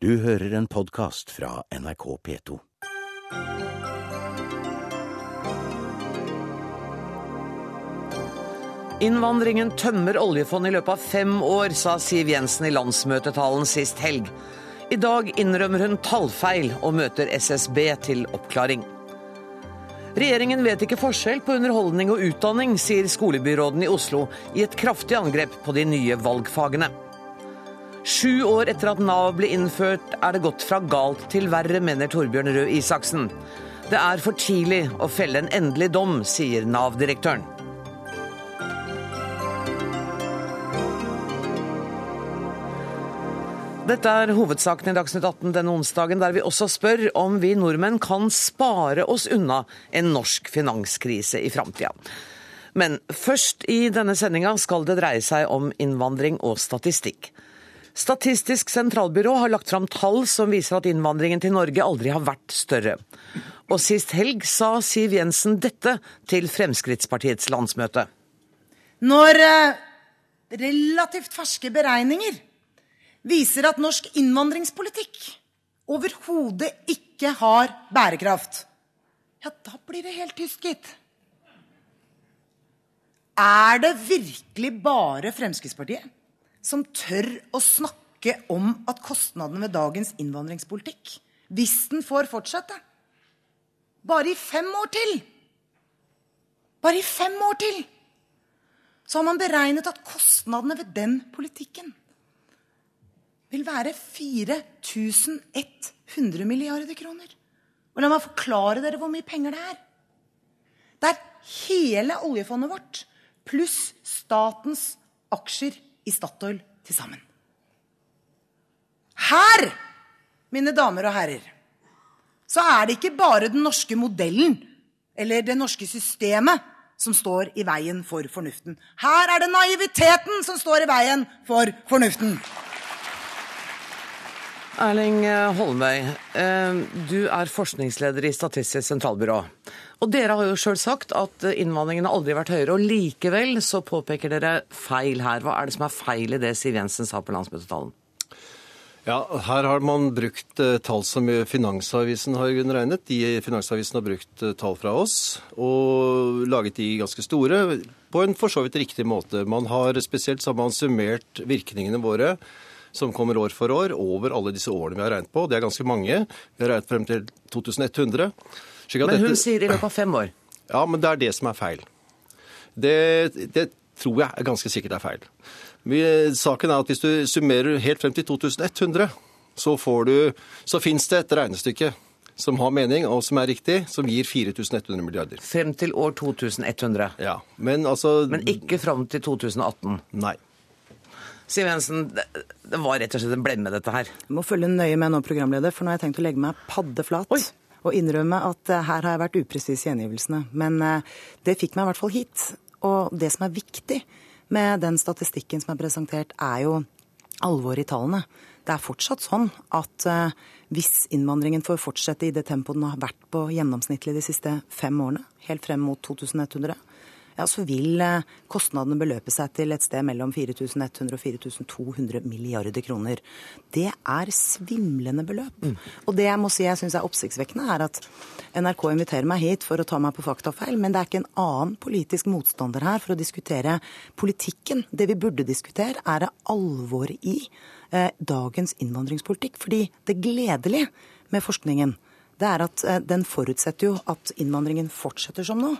Du hører en podkast fra NRK P2. Innvandringen tømmer oljefondet i løpet av fem år, sa Siv Jensen i landsmøtetalen sist helg. I dag innrømmer hun tallfeil og møter SSB til oppklaring. Regjeringen vet ikke forskjell på underholdning og utdanning, sier skolebyråden i Oslo i et kraftig angrep på de nye valgfagene. Sju år etter at Nav ble innført, er det gått fra galt til verre, mener Torbjørn Røe Isaksen. Det er for tidlig å felle en endelig dom, sier Nav-direktøren. Dette er hovedsaken i Dagsnytt 18 denne onsdagen, der vi også spør om vi nordmenn kan spare oss unna en norsk finanskrise i framtida. Men først i denne sendinga skal det dreie seg om innvandring og statistikk. Statistisk sentralbyrå har lagt fram tall som viser at innvandringen til Norge aldri har vært større. Og sist helg sa Siv Jensen dette til Fremskrittspartiets landsmøte. Når eh, relativt ferske beregninger viser at norsk innvandringspolitikk overhodet ikke har bærekraft, ja, da blir det helt tyst, gitt. Er det virkelig bare Fremskrittspartiet som tør å snakke om at kostnadene ved dagens innvandringspolitikk, hvis den får fortsette, bare i fem år til Bare i fem år til så har man beregnet at kostnadene ved den politikken vil være 4100 milliarder kroner. Og la meg forklare dere hvor mye penger det er. Det er hele oljefondet vårt pluss statens aksjer i Statoil til sammen. Her, mine damer og herrer, så er det ikke bare den norske modellen eller det norske systemet som står i veien for fornuften. Her er det naiviteten som står i veien for fornuften. Erling Holmøy, eh, du er forskningsleder i Statistisk sentralbyrå. Og dere har jo sjøl sagt at innvandringen har aldri vært høyere, og likevel så påpeker dere feil her. Hva er det som er feil i det Siv Jensen sa på landsmøtetalen? Ja, Her har man brukt eh, tall som Finansavisen har regnet. De Finansavisen har brukt eh, tall fra oss og laget de ganske store på en for så vidt riktig måte. Man har Spesielt så har man summert virkningene våre som kommer år for år, over alle disse årene vi har regnet på. Det er ganske mange. Vi har regnet frem til 2100. Men hun dette... sier i løpet av fem år. Ja, men det er det som er feil. Det, det tror jeg er ganske sikkert er feil. Vi, saken er at hvis du summerer helt frem til 2100, så, får du, så fins det et regnestykke som har mening og som er riktig, som gir 4100 milliarder. Frem til år 2100? Ja, Men altså... Men ikke fram til 2018? Nei. Siv Jensen, det var rett og slett en blemme, dette her. Jeg må følge nøye med nå, programleder, for nå har jeg tenkt å legge meg paddeflat. Oi. Og innrømme at uh, her har jeg vært upresis i gjengivelsene. Men uh, det fikk meg i hvert fall hit. Og det som er viktig med den statistikken som er presentert, er jo alvoret i tallene. Det er fortsatt sånn at uh, hvis innvandringen får fortsette i det tempoet den har vært på gjennomsnittlig de siste fem årene, helt frem mot 2100, ja, så vil eh, kostnadene beløpe seg til et sted mellom 4100 og 4200 milliarder kroner. Det er svimlende beløp. Mm. Og det jeg må si jeg syns er oppsiktsvekkende, er at NRK inviterer meg hit for å ta meg på faktafeil, men det er ikke en annen politisk motstander her for å diskutere politikken. Det vi burde diskutere, er det alvoret i eh, dagens innvandringspolitikk. Fordi det gledelige med forskningen, det er at eh, den forutsetter jo at innvandringen fortsetter som nå.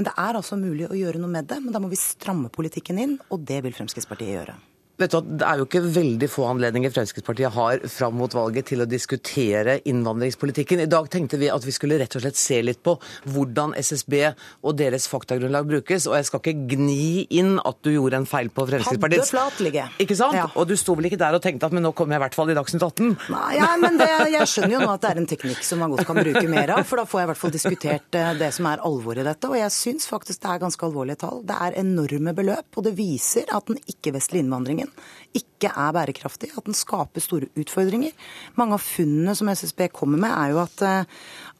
Men det er altså mulig å gjøre noe med det, men da må vi stramme politikken inn, og det vil Fremskrittspartiet gjøre. Vet du, Det er jo ikke veldig få anledninger Fremskrittspartiet har fram mot valget til å diskutere innvandringspolitikken. I dag tenkte vi at vi skulle rett og slett se litt på hvordan SSB og deres faktagrunnlag brukes. Og jeg skal ikke gni inn at du gjorde en feil på Fremskrittspartiets Paddeflatlige. Ikke sant? Ja. Og du sto vel ikke der og tenkte at men nå kommer jeg i hvert fall i Dagsnytt 18? Nei, ja, men det, jeg skjønner jo nå at det er en teknikk som man godt kan bruke mer av. For da får jeg i hvert fall diskutert eh, det som er alvoret i dette. Og jeg syns faktisk det er ganske alvorlige tall. Det er enorme beløp, og det viser at den ikke-vestlige innvandringen ikke er bærekraftig, at den skaper store utfordringer. Mange av funnene som SSB kommer med, er jo at, eh,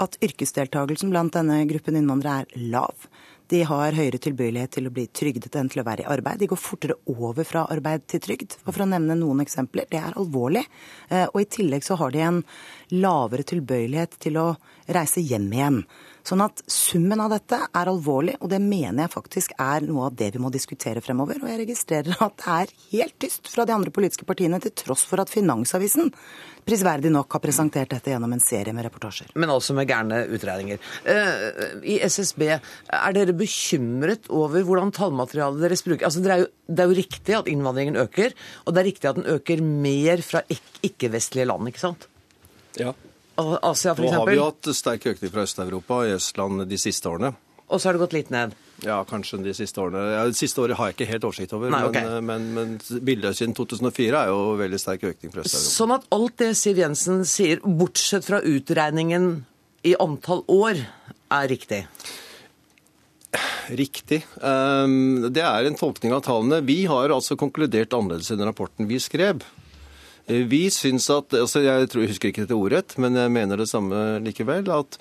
at yrkesdeltakelsen blant denne gruppen innvandrere er lav. De har høyere tilbøyelighet til å bli trygdet enn til å være i arbeid. De går fortere over fra arbeid til trygd. Og for å nevne noen eksempler, det er alvorlig. Eh, og i tillegg så har de en lavere tilbøyelighet til å reise hjem igjen. Sånn at summen av dette er alvorlig, og det mener jeg faktisk er noe av det vi må diskutere fremover. Og jeg registrerer at det er helt tyst fra de andre politiske partiene, til tross for at Finansavisen prisverdig nok har presentert dette gjennom en serie med reportasjer. Men altså med gærne utregninger. Eh, I SSB, er dere bekymret over hvordan tallmaterialet deres bruker? Altså, det er, jo, det er jo riktig at innvandringen øker, og det er riktig at den øker mer fra ikke-vestlige land, ikke sant? Ja. Asia Nå har vi jo hatt sterk økning fra Øst-Europa og Østland de siste årene. Og så har det gått litt ned. Ja, kanskje de siste årene. Ja, det siste året har jeg ikke helt oversikt over, Nei, okay. men, eh, men, men bildet siden 2004 er jo veldig sterk økning fra Øst-Europa. Sånn at alt det Siv Jensen sier, bortsett fra utregningen i antall år, er riktig. Riktig. Ehm, Det er en tolkning av tallene. Vi har altså konkludert annerledes enn rapporten vi skrev. Eh, Vi syns at altså Jeg tror, jeg husker ikke dette ordrett, men jeg mener det samme likevel. At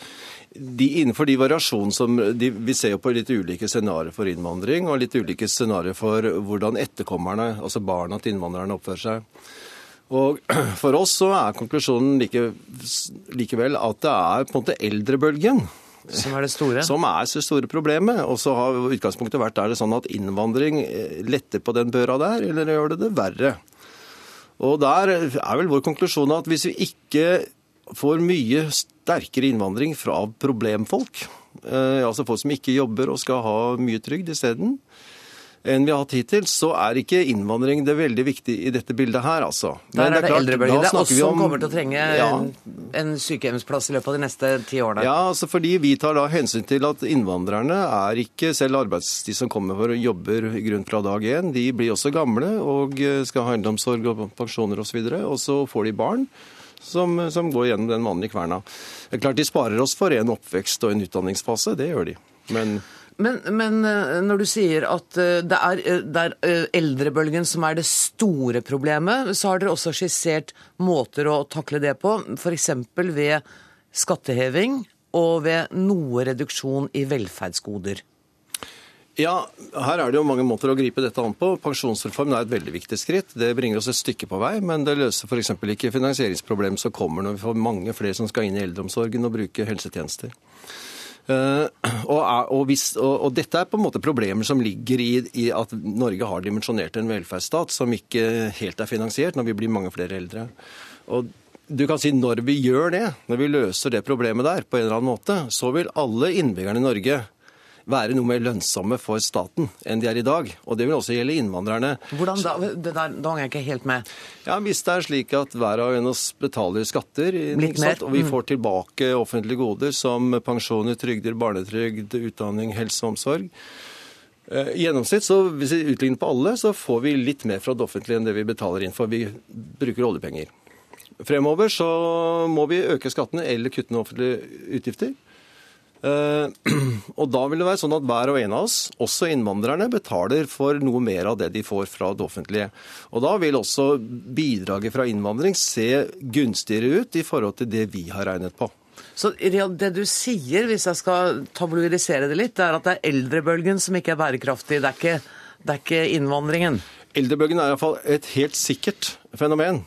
de, innenfor de variasjonene som de, Vi ser jo på litt ulike scenarioer for innvandring, og litt ulike scenarioer for hvordan etterkommerne, altså barna til innvandrerne, oppfører seg. Og For oss så er konklusjonen like, likevel at det er på en måte eldrebølgen Som er det store. som er så store problemet. Og så har utgangspunktet vært er det sånn at innvandring eh, letter på den børa der, eller gjør det det verre? Og der er vel vår konklusjon at hvis vi ikke får mye sterkere innvandring fra problemfolk, eh, altså folk som ikke jobber og skal ha mye trygd isteden, enn vi har hatt hittil, så er ikke innvandring det veldig viktig i dette bildet her, altså. Der er det, klart, eldrebølge. Det er oss som kommer til å trenge Ja. en, sykehjemsplass i løpet av de neste ti årene. Ja, altså fordi vi tar da hensyn til at innvandrerne er ikke selv arbeids... De som kommer for å jobber i grunn fra dag én, de blir også gamle og eh, skal ha eiendomssorg og pensjoner osv. Og, så og så får de barn som, som går gjennom den vanlige kverna. Det er klart De sparer oss for en oppvekst og en utdanningsfase, det gjør de. Men Men, men eh, når du sier at eh, det er, eh, det er eldrebølgen som er det store problemet, så har dere også skissert måter å takle det på, f.eks. ved skatteheving og ved noe reduksjon i velferdsgoder. ja, her er det jo mange måter å gripe dette an på. Pensjonsreformen er et veldig viktig skritt. Det bringer oss et stykke på vei, men det løser f.eks. ikke finansieringsproblemet som kommer når vi får mange flere som skal inn i eldreomsorgen og bruke helsetjenester. Eh, og, og, hvis, og, og dette er på en måte problemer som ligger i, i at Norge har dimensjonert en velferdsstat som ikke helt er finansiert når vi blir mange flere eldre. Og du kan si Når vi gjør det, når vi løser det problemet der, på en eller annen måte, så vil alle innbyggerne i Norge være noe mer lønnsomme for staten enn de er i dag. Og det vil også gjelde innvandrerne. Hvordan da? Det der, da henger jeg ikke helt med. Ja, Hvis det er slik at hver av oss betaler skatter, og vi mm. får tilbake offentlige goder som pensjoner, trygder, barnetrygd, utdanning, helse og omsorg eh, I gjennomsnitt, så hvis vi utligner på alle, så får vi litt mer fra det offentlige enn det vi betaler inn for. Vi bruker oljepenger. Fremover så må vi øke skattene eller kutte noen offentlige utgifter. Eh, og da vil det være sånn at hver og en av oss, også innvandrerne, betaler for noe mer av det de får fra det offentlige. Og da vil også bidraget fra innvandring se gunstigere ut i forhold til det vi har regnet på. Så det du sier, hvis jeg skal tabloidisere det litt, er at det er eldrebølgen som ikke er bærekraftig. Det er ikke, det er ikke innvandringen. Eldrebølgen er iallfall et helt sikkert fenomen.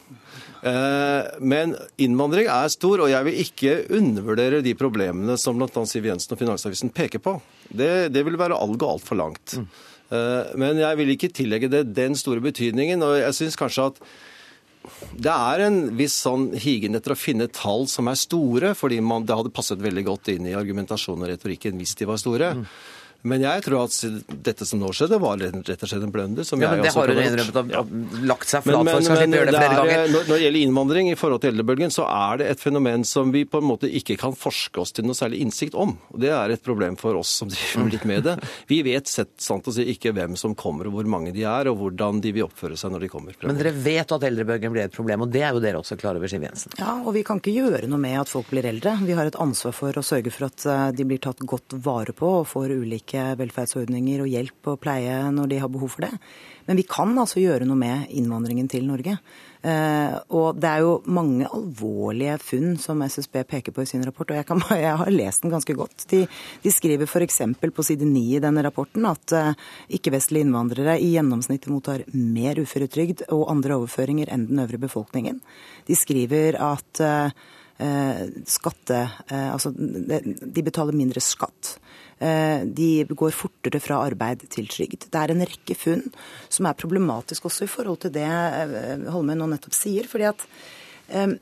Eh, Men innvandring er stor, og jeg vil ikke undervurdere de problemene som bl.a. Siv Jensen og Finansavisen peker på. Det, det vil være all gå altfor langt. Eh, Men jeg vil ikke tillegge det den store betydningen. Og jeg synes kanskje at det er en viss sånn higen etter å finne tall som er store, fordi man, det hadde passet veldig godt inn i argumentasjonen og retorikken hvis de var store. Men jeg tror at dette som nå skjedde, var rett og slett en blunder. som Ja, jeg men det også har hun innrømmet og og lagt seg flat for, skal slippe å gjøre det det flere er, ganger. når, når det gjelder innvandring i forhold til eldrebølgen, så er det et fenomen som vi på en måte ikke kan forske oss til noe særlig innsikt om. Og Det er et problem for oss som driver litt med det. Vi vet sett, sant å si ikke hvem som kommer og hvor mange de er, og hvordan de vil oppføre seg når de kommer. Men dere vet at eldrebølgen blir et problem, og det er jo dere også klar over, Siv Jensen. Ja, og vi kan ikke gjøre noe med at folk blir eldre. Vi har et ansvar for å sørge for at eh, de blir tatt godt vare på og får ulike velferdsordninger og hjelp og pleie når de har behov for det. Men vi kan altså gjøre noe med innvandringen til Norge. Eh, og det er jo mange alvorlige funn som SSB peker på i sin rapport, og jeg, kan, jeg har lest den ganske godt. De, de skriver f.eks. på side 9 i denne rapporten at uh, ikke-vestlige innvandrere i gjennomsnitt mottar mer uføretrygd og andre overføringer enn den øvrige befolkningen. De skriver at uh, skatte, altså, de betaler mindre skatt. Eh, de går fortere fra arbeid til trygd. Det er en rekke funn som er problematisk også i forhold til det Holmøy nå nettopp sier. fordi at eh,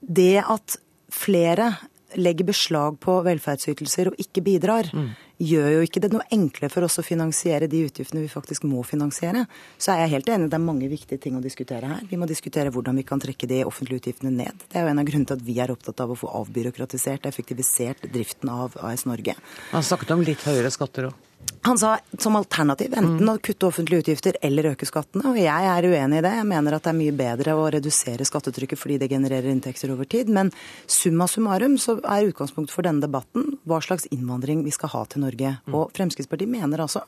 det at flere legger beslag på velferdsytelser og ikke bidrar, mm. Gjør jo ikke det noe enklere for oss å finansiere de utgiftene vi faktisk må finansiere. Så er jeg helt enig, det er mange viktige ting å diskutere her. Vi må diskutere hvordan vi kan trekke de offentlige utgiftene ned. Det er jo en av grunnene til at vi er opptatt av å få avbyråkratisert og effektivisert driften av AS Norge. Han snakket om litt høyere skatter òg. Han sa som alternativ enten å kutte offentlige utgifter eller øke skattene. Og jeg er uenig i det. Jeg mener at det er mye bedre å redusere skattetrykket fordi det genererer inntekter over tid. Men summa summarum så er utgangspunktet for denne debatten hva slags innvandring vi skal ha til Norge. Og Fremskrittspartiet mener altså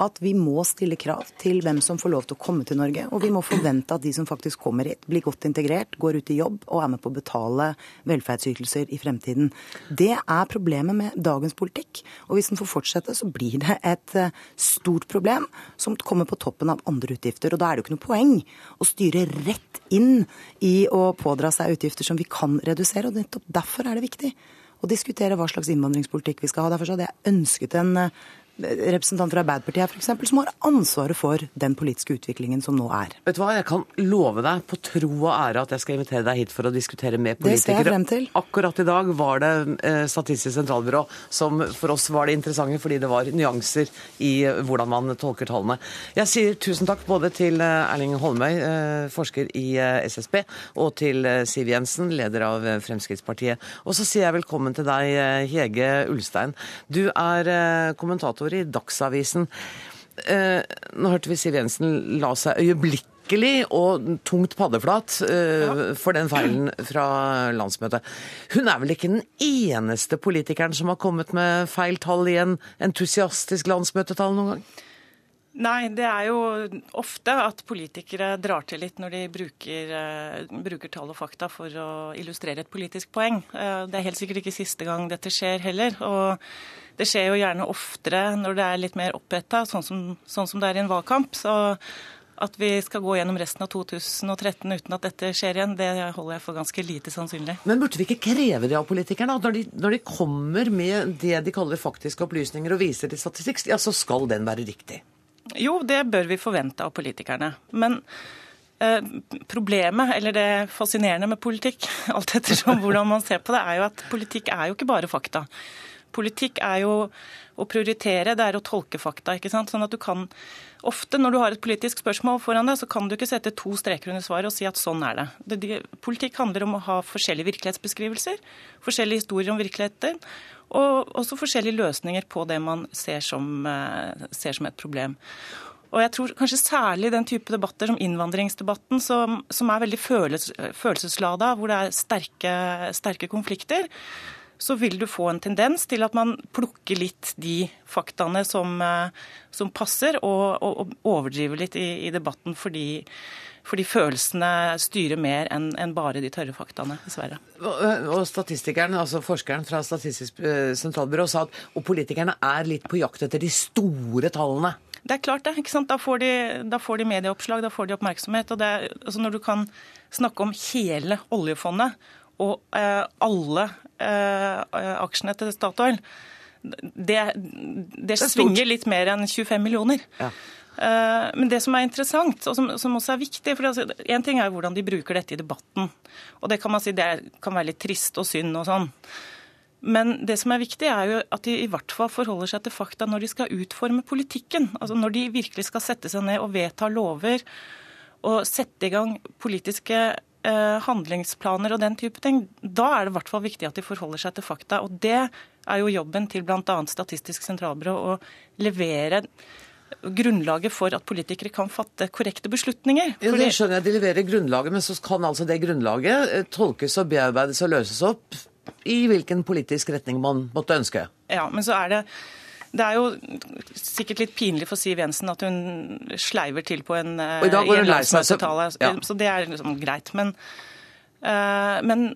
at vi må stille krav til hvem som får lov til å komme til Norge. Og vi må forvente at de som faktisk kommer hit, blir godt integrert, går ut i jobb og er med på å betale velferdsytelser i fremtiden. Det er problemet med dagens politikk. Og hvis den får fortsette, så blir det et eh, stort problem som kommer på toppen av andre utgifter. Og da er det jo ikke noe poeng å styre rett inn i å pådra seg utgifter som vi kan redusere. Og nettopp derfor er det viktig å diskutere hva slags innvandringspolitikk vi skal ha. Derfor hadde jeg ønsket en eh, representant fra Arbeiderpartiet for eksempel, som har ansvaret for den politiske utviklingen som nå er. Vet du hva, Jeg kan love deg på tro og ære at jeg skal invitere deg hit for å diskutere med politikere. Det ser jeg frem til. Akkurat i dag var det eh, Statistisk sentralbyrå som for oss var det interessante fordi det var nyanser i hvordan man tolker tallene. Jeg sier tusen takk både til eh, Erling Holmøy, eh, forsker i SSB, og til Siv Jensen, leder av Fremskrittspartiet. Og så sier jeg velkommen til deg, Hege Ulstein. Du er kommentator kommentator i Dagsavisen. Eh, nå hørte vi Siv Jensen la seg øyeblikkelig og tungt paddeflat uh, for den feilen fra landsmøtet. Hun er vel ikke den eneste politikeren som har kommet med feil tall i en entusiastisk landsmøtetall noen gang? Nei, det er jo ofte at politikere drar til litt når de bruker, uh, bruker, tall og fakta for å illustrere et politisk poeng. Uh, det er helt sikkert ikke siste gang dette skjer heller. og det skjer jo gjerne oftere når det er litt mer oppretta, sånn, sånn, som det er i en valgkamp. Så at vi skal gå gjennom resten av 2013 uten at dette skjer igjen, det holder jeg for ganske lite sannsynlig. Men burde vi ikke kreve det av politikerne? Når de, når de kommer med det de kaller faktiske opplysninger og viser til statistikk, ja, så skal den være riktig? Jo, det bør vi forvente av politikerne. Men eh, problemet, eller det fascinerende med politikk, alt ettersom hvordan man ser på det, er jo at politikk er jo ikke bare fakta. Politikk er jo å prioritere, det er å tolke fakta. ikke sant? Sånn at du kan Ofte når du har et politisk spørsmål foran deg, så kan du ikke sette to streker under svaret og si at sånn er det. det de, politikk handler om å ha forskjellige virkelighetsbeskrivelser, forskjellige historier om virkeligheten, og også forskjellige løsninger på det man ser som, uh, ser som et problem. Og jeg tror kanskje særlig den type debatter som innvandringsdebatten, som, som er veldig følelses, følelseslada, hvor det er sterke, sterke konflikter, så vil du få en tendens til at man plukker litt de faktaene som, eh, som passer, og, og, og, overdriver litt i, i debatten fordi, fordi følelsene styrer mer enn en bare de tørre faktaene, dessverre. Og statistikeren, altså Forskeren fra Statistisk eh, sentralbyrå sa at og politikerne er litt på jakt etter de store tallene. Det er klart det. ikke sant? Da får de, da får de medieoppslag, da får de oppmerksomhet. og det, altså Når du kan snakke om hele oljefondet og eh, alle eh, aksjene til Statoil, det, det, svinger litt mer enn 25 millioner. Ja. Eh, men det som er interessant, og som, som også er viktig for altså, En ting er hvordan de bruker dette i debatten. Og det kan man si det kan være litt trist og synd og sånn. Men det som er viktig, er jo at de i hvert fall forholder seg til fakta når de skal utforme politikken. Altså Når de virkelig skal sette seg ned og vedta lover og sette i gang politiske handlingsplaner og den type ting, da er det i hvert fall viktig at de forholder seg til fakta. Og det er jo jobben til bl.a. Statistisk sentralbyrå å levere grunnlaget for at politikere kan fatte korrekte beslutninger. Ja, det skjønner jeg, De leverer grunnlaget, men så kan altså det grunnlaget eh, tolkes og bearbeides og løses opp i hvilken politisk retning man måtte ønske. Ja, men så er det Det er jo sikkert litt pinlig for Siv Jensen at hun sleiver til på en, Og i dag går hun lei seg, så- ja. så det er liksom greit. Men, uh, men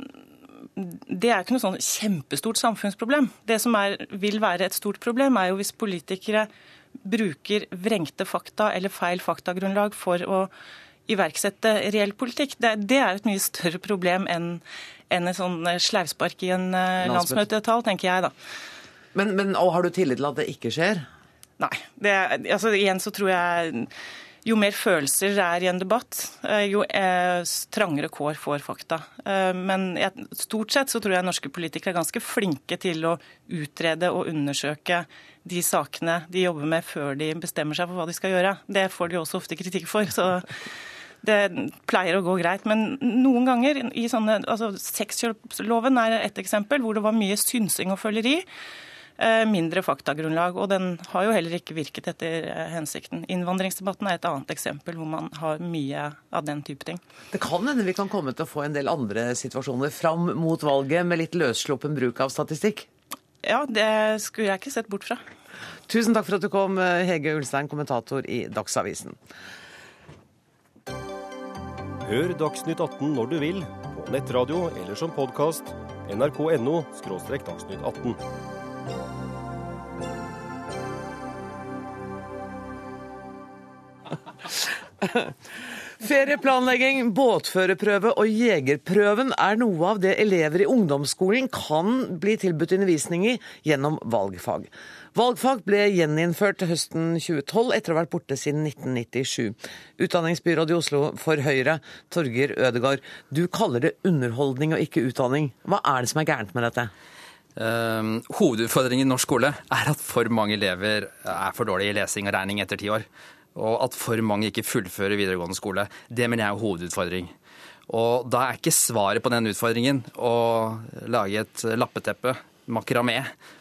det er ikke noe sånn kjempestort samfunnsproblem. Det som er, vil være et stort problem, er jo hvis politikere bruker vrengte fakta eller feil faktagrunnlag for å iverksette reell politikk. Det, det er et mye større problem enn enn et sånn sleivspark i en eh, landsmøtetall, tenker jeg da. Men, men og har du tillit til at det ikke skjer? Nei. Det, altså, igjen så tror jeg jo mer følelser det er i en debatt, eh, jo eh, trangere kår får fakta. Eh, Men stort sett så tror jeg norske politikere er ganske flinke til å utrede og undersøke de sakene de jobber med før de bestemmer seg for hva de skal gjøre. Det får de også ofte kritikk for. så det pleier å gå greit. Men noen ganger i sånne altså Sexkjøpsloven er et eksempel hvor det var mye synsing og føleri. Eh, Mindre faktagrunnlag, og den har jo heller ikke virket etter eh, hensikten. Innvandringsdebatten er et annet eksempel hvor man har mye av den type ting. Det kan hende vi kan komme til å få en del andre situasjoner fram mot valget med litt løssluppen bruk av statistikk. Ja, det skulle jeg ikke sett bort fra. Tusen takk for at du kom, Hege Ulstein, kommentator i Dagsavisen. Hør Dagsnytt 18 når du vil, på nettradio eller som podkast. nrk.no – dagsnytt 18. Ferieplanlegging, båtførerprøve og jegerprøven er noe av det elever i ungdomsskolen kan bli tilbudt undervisning i gjennom valgfag. Valgfag ble gjeninnført høsten 2012 etter å ha vært borte siden 1997. Utdanningsbyråd i Oslo for Høyre, Torger Ødegaard, du kaller det underholdning og ikke utdanning. Hva er det som er gærent med dette? Um, hovedutfordringen i norsk skole er at for mange elever er for dårlige i lesing og regning etter ti år. Og at for mange ikke fullfører videregående skole. Det mener jeg er hovedutfordring. Og da er ikke svaret på den utfordringen å lage et lappeteppe, makramé.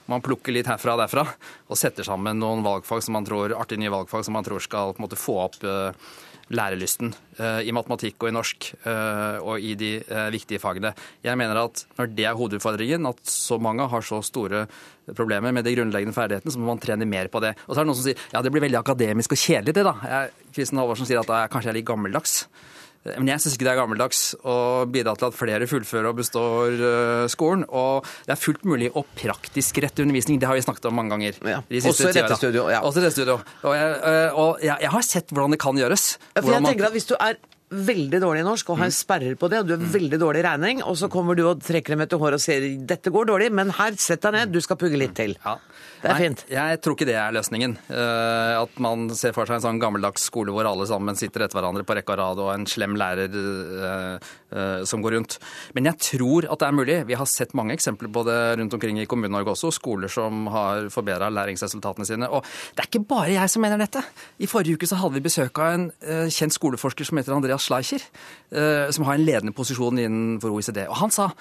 Man plukker litt herfra og derfra og setter sammen noen valgfag som man tror, artige nye valgfag som man tror skal på en måte få opp eh, lærelysten eh, i matematikk og i norsk eh, og i de eh, viktige fagene. Jeg mener at når det er hovedutfordringen, at så mange har så store problemer med de grunnleggende ferdighetene, så må man trene mer på det. Og så er det noen som sier ja, det blir veldig akademisk og kjedelig det, da. Jeg, Kristin Halvorsen sier at er, kanskje jeg er litt gammeldags. Men jeg syns ikke det er gammeldags å bidra til at flere fullfører og består eh, skolen. Og det er fullt mulig å praktisk rette undervisning. Det har vi snakket om mange ganger. Ja. de Også i dette studio. ja. Også i rettestudio. Og, jeg, eh, og jeg, jeg har sett hvordan det kan gjøres. For jeg man- tenker at Hvis du er veldig dårlig i norsk og har sperrer på det, og du er veldig dårlig i regning, og så kommer du og trekker dem etter håret og sier dette går dårlig, men her, sett deg ned, du skal pugge litt til. Ja. Det er Nei, fint. Jeg tror ikke det er løsningen. Eh, at man ser for seg en sånn gammeldags skole hvor alle sammen sitter etter hverandre på rekke og rad, og en slem lærer eh, eh, som går rundt. Men jeg tror at det er mulig. Vi har sett mange eksempler på det rundt omkring i Kommune-Norge også. Skoler som har forbedra læringsresultatene sine. Og det er ikke bare jeg som mener dette. I forrige uke så hadde vi besøk av en kjent skoleforsker som heter Andreas Schleicher, som har en ledende posisjon innenfor OECD. Og han sa,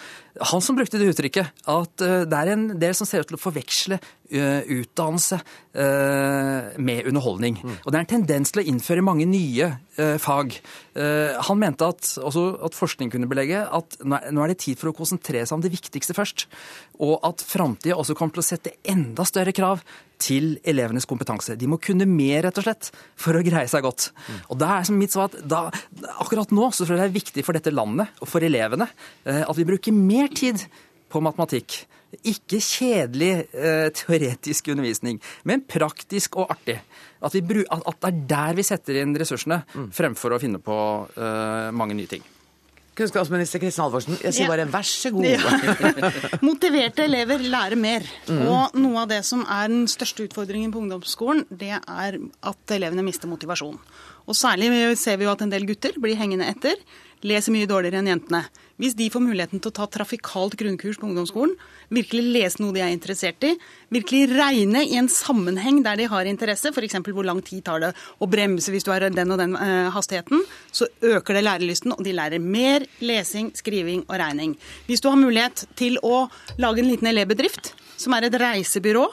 han som brukte det uttrykket, at det er en del som ser ut til å forveksle utdannelse eh, med underholdning. Og det er en tendens til å innføre mange nye eh, fag. Eh, han mente at, at forskning kunne belegge at nå er, det tid for å konsentrere seg om det viktigste først. Og at framtida også kommer til å sette enda større krav til elevenes kompetanse. De må kunne mer, rett og slett, for å greie seg godt. Og da er mitt svar at da, akkurat nå så tror jeg det er viktig for dette landet og for elevene eh, at vi bruker mer tid på matematikk. Ikke kjedelig eh, teoretisk undervisning, men praktisk og artig. At, vi bru at, at det er der vi setter inn ressursene, fremfor å finne på eh, mange nye ting. Kunnskapsminister Kristin Halvorsen, jeg sier Ja. bare vær så god. Ja. Motiverte elever lærer mer. Og noe av det som er den største utfordringen på ungdomsskolen, det er at elevene mister motivasjon. Og særlig ser vi jo at en del gutter blir hengende etter, leser mye dårligere enn jentene. Hvis de får muligheten til å ta trafikalt grunnkurs på ungdomsskolen, virkelig lese noe de er interessert i, virkelig regne i en sammenheng der de har interesse, f.eks. hvor lang tid tar det å bremse hvis du har den og den eh, hastigheten, så øker det lærelysten, og de lærer mer lesing, skriving og regning. Hvis du har mulighet til å lage en liten elevbedrift, som er et reisebyrå,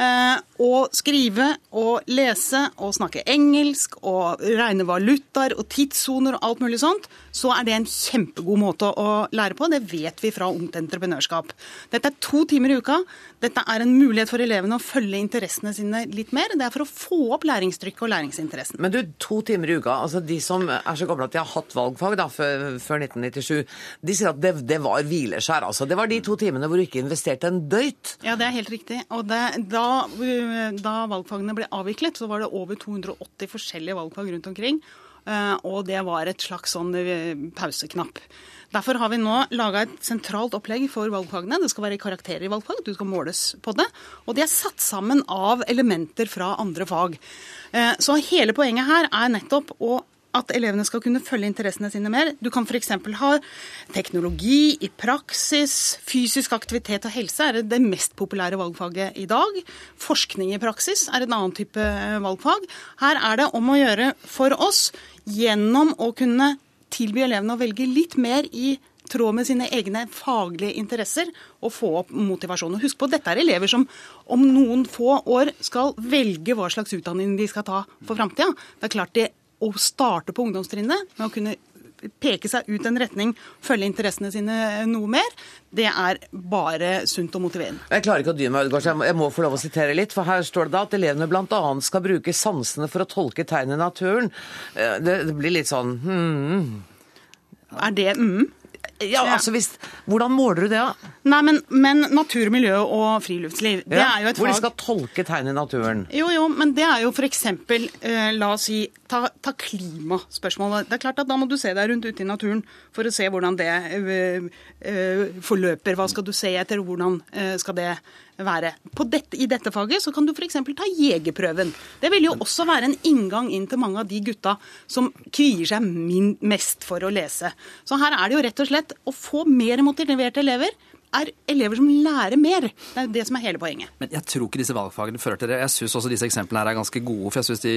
eh, og skrive og lese og snakke engelsk og regne valutaer og tidssoner og alt mulig sånt, så er det en kjempegod måte å lære på. Det vet vi fra Ungt Entreprenørskap. Dette er to timer i uka. Dette er en mulighet for elevene å følge interessene sine litt mer. Det er for å få opp læringstrykket og læringsinteressen. Men du, to timer i uka. altså De som er så gamle at de har hatt valgfag da, før, før 1997, de sier at det, det var hvileskjær. altså. Det var de to timene hvor du ikke investerte en døyt. Ja, det er helt riktig. Og det, da, da valgfagene ble avviklet, så var det over 280 forskjellige valgfag rundt omkring. Eh, og det var et slags sånn eh, pauseknapp. Derfor har vi nå laga et sentralt opplegg for valgfagene. Det skal være karakterer i valgfag, du skal måles på det. Og de er satt sammen av elementer fra andre fag. Eh, så hele poenget her er nettopp å at elevene skal kunne følge interessene sine mer. Du kan f.eks. ha teknologi i praksis. Fysisk aktivitet og helse er det mest populære valgfaget i dag. Forskning i praksis er en annen type valgfag. Her er det om å gjøre for oss gjennom å kunne tilby elevene å velge litt mer i tråd med sine egne faglige interesser og få opp motivasjon. Og husk på, Dette er elever som om noen få år skal velge hva slags utdanning de skal ta for framtida. Det er klart det å starte på ungdomstrinnet med å kunne peke seg ut en retning, følge interessene sine noe mer, det er bare sunt og motiverende. Jeg klarer ikke å dy meg, Ødegaard, jeg må få lov å sitere litt. For her står det da at elevene bl.a. skal bruke sansene for å tolke tegn i naturen. Eh, det, det blir litt sånn hmm. Er det mm? Ja, altså hvis, Hvordan måler du det, da? Nei, men, men natur, miljø og friluftsliv, det er jo et Hvor de skal tolke tegn i naturen. Jo, jo, men det er jo f.eks. Eh, la oss si ta, ta klimaspørsmålet. Det er klart at Da må du se deg rundt ute i naturen for å se hvordan det eh, eh, forløper. Hva skal du se etter, hvordan eh, skal det være. Dette, I dette faget så kan du f.eks. ta jegerprøven. Det vil jo også være en inngang inn til mange av de gutta som kvier seg mest for å lese. Så her er det jo rett og slett å få mer motiverte elever er elever som lærer mer. Det er det som er hele poenget. Men jeg tror ikke disse valgfagene fører til det. Jeg syns også disse eksemplene her er ganske gode, for jeg syns de,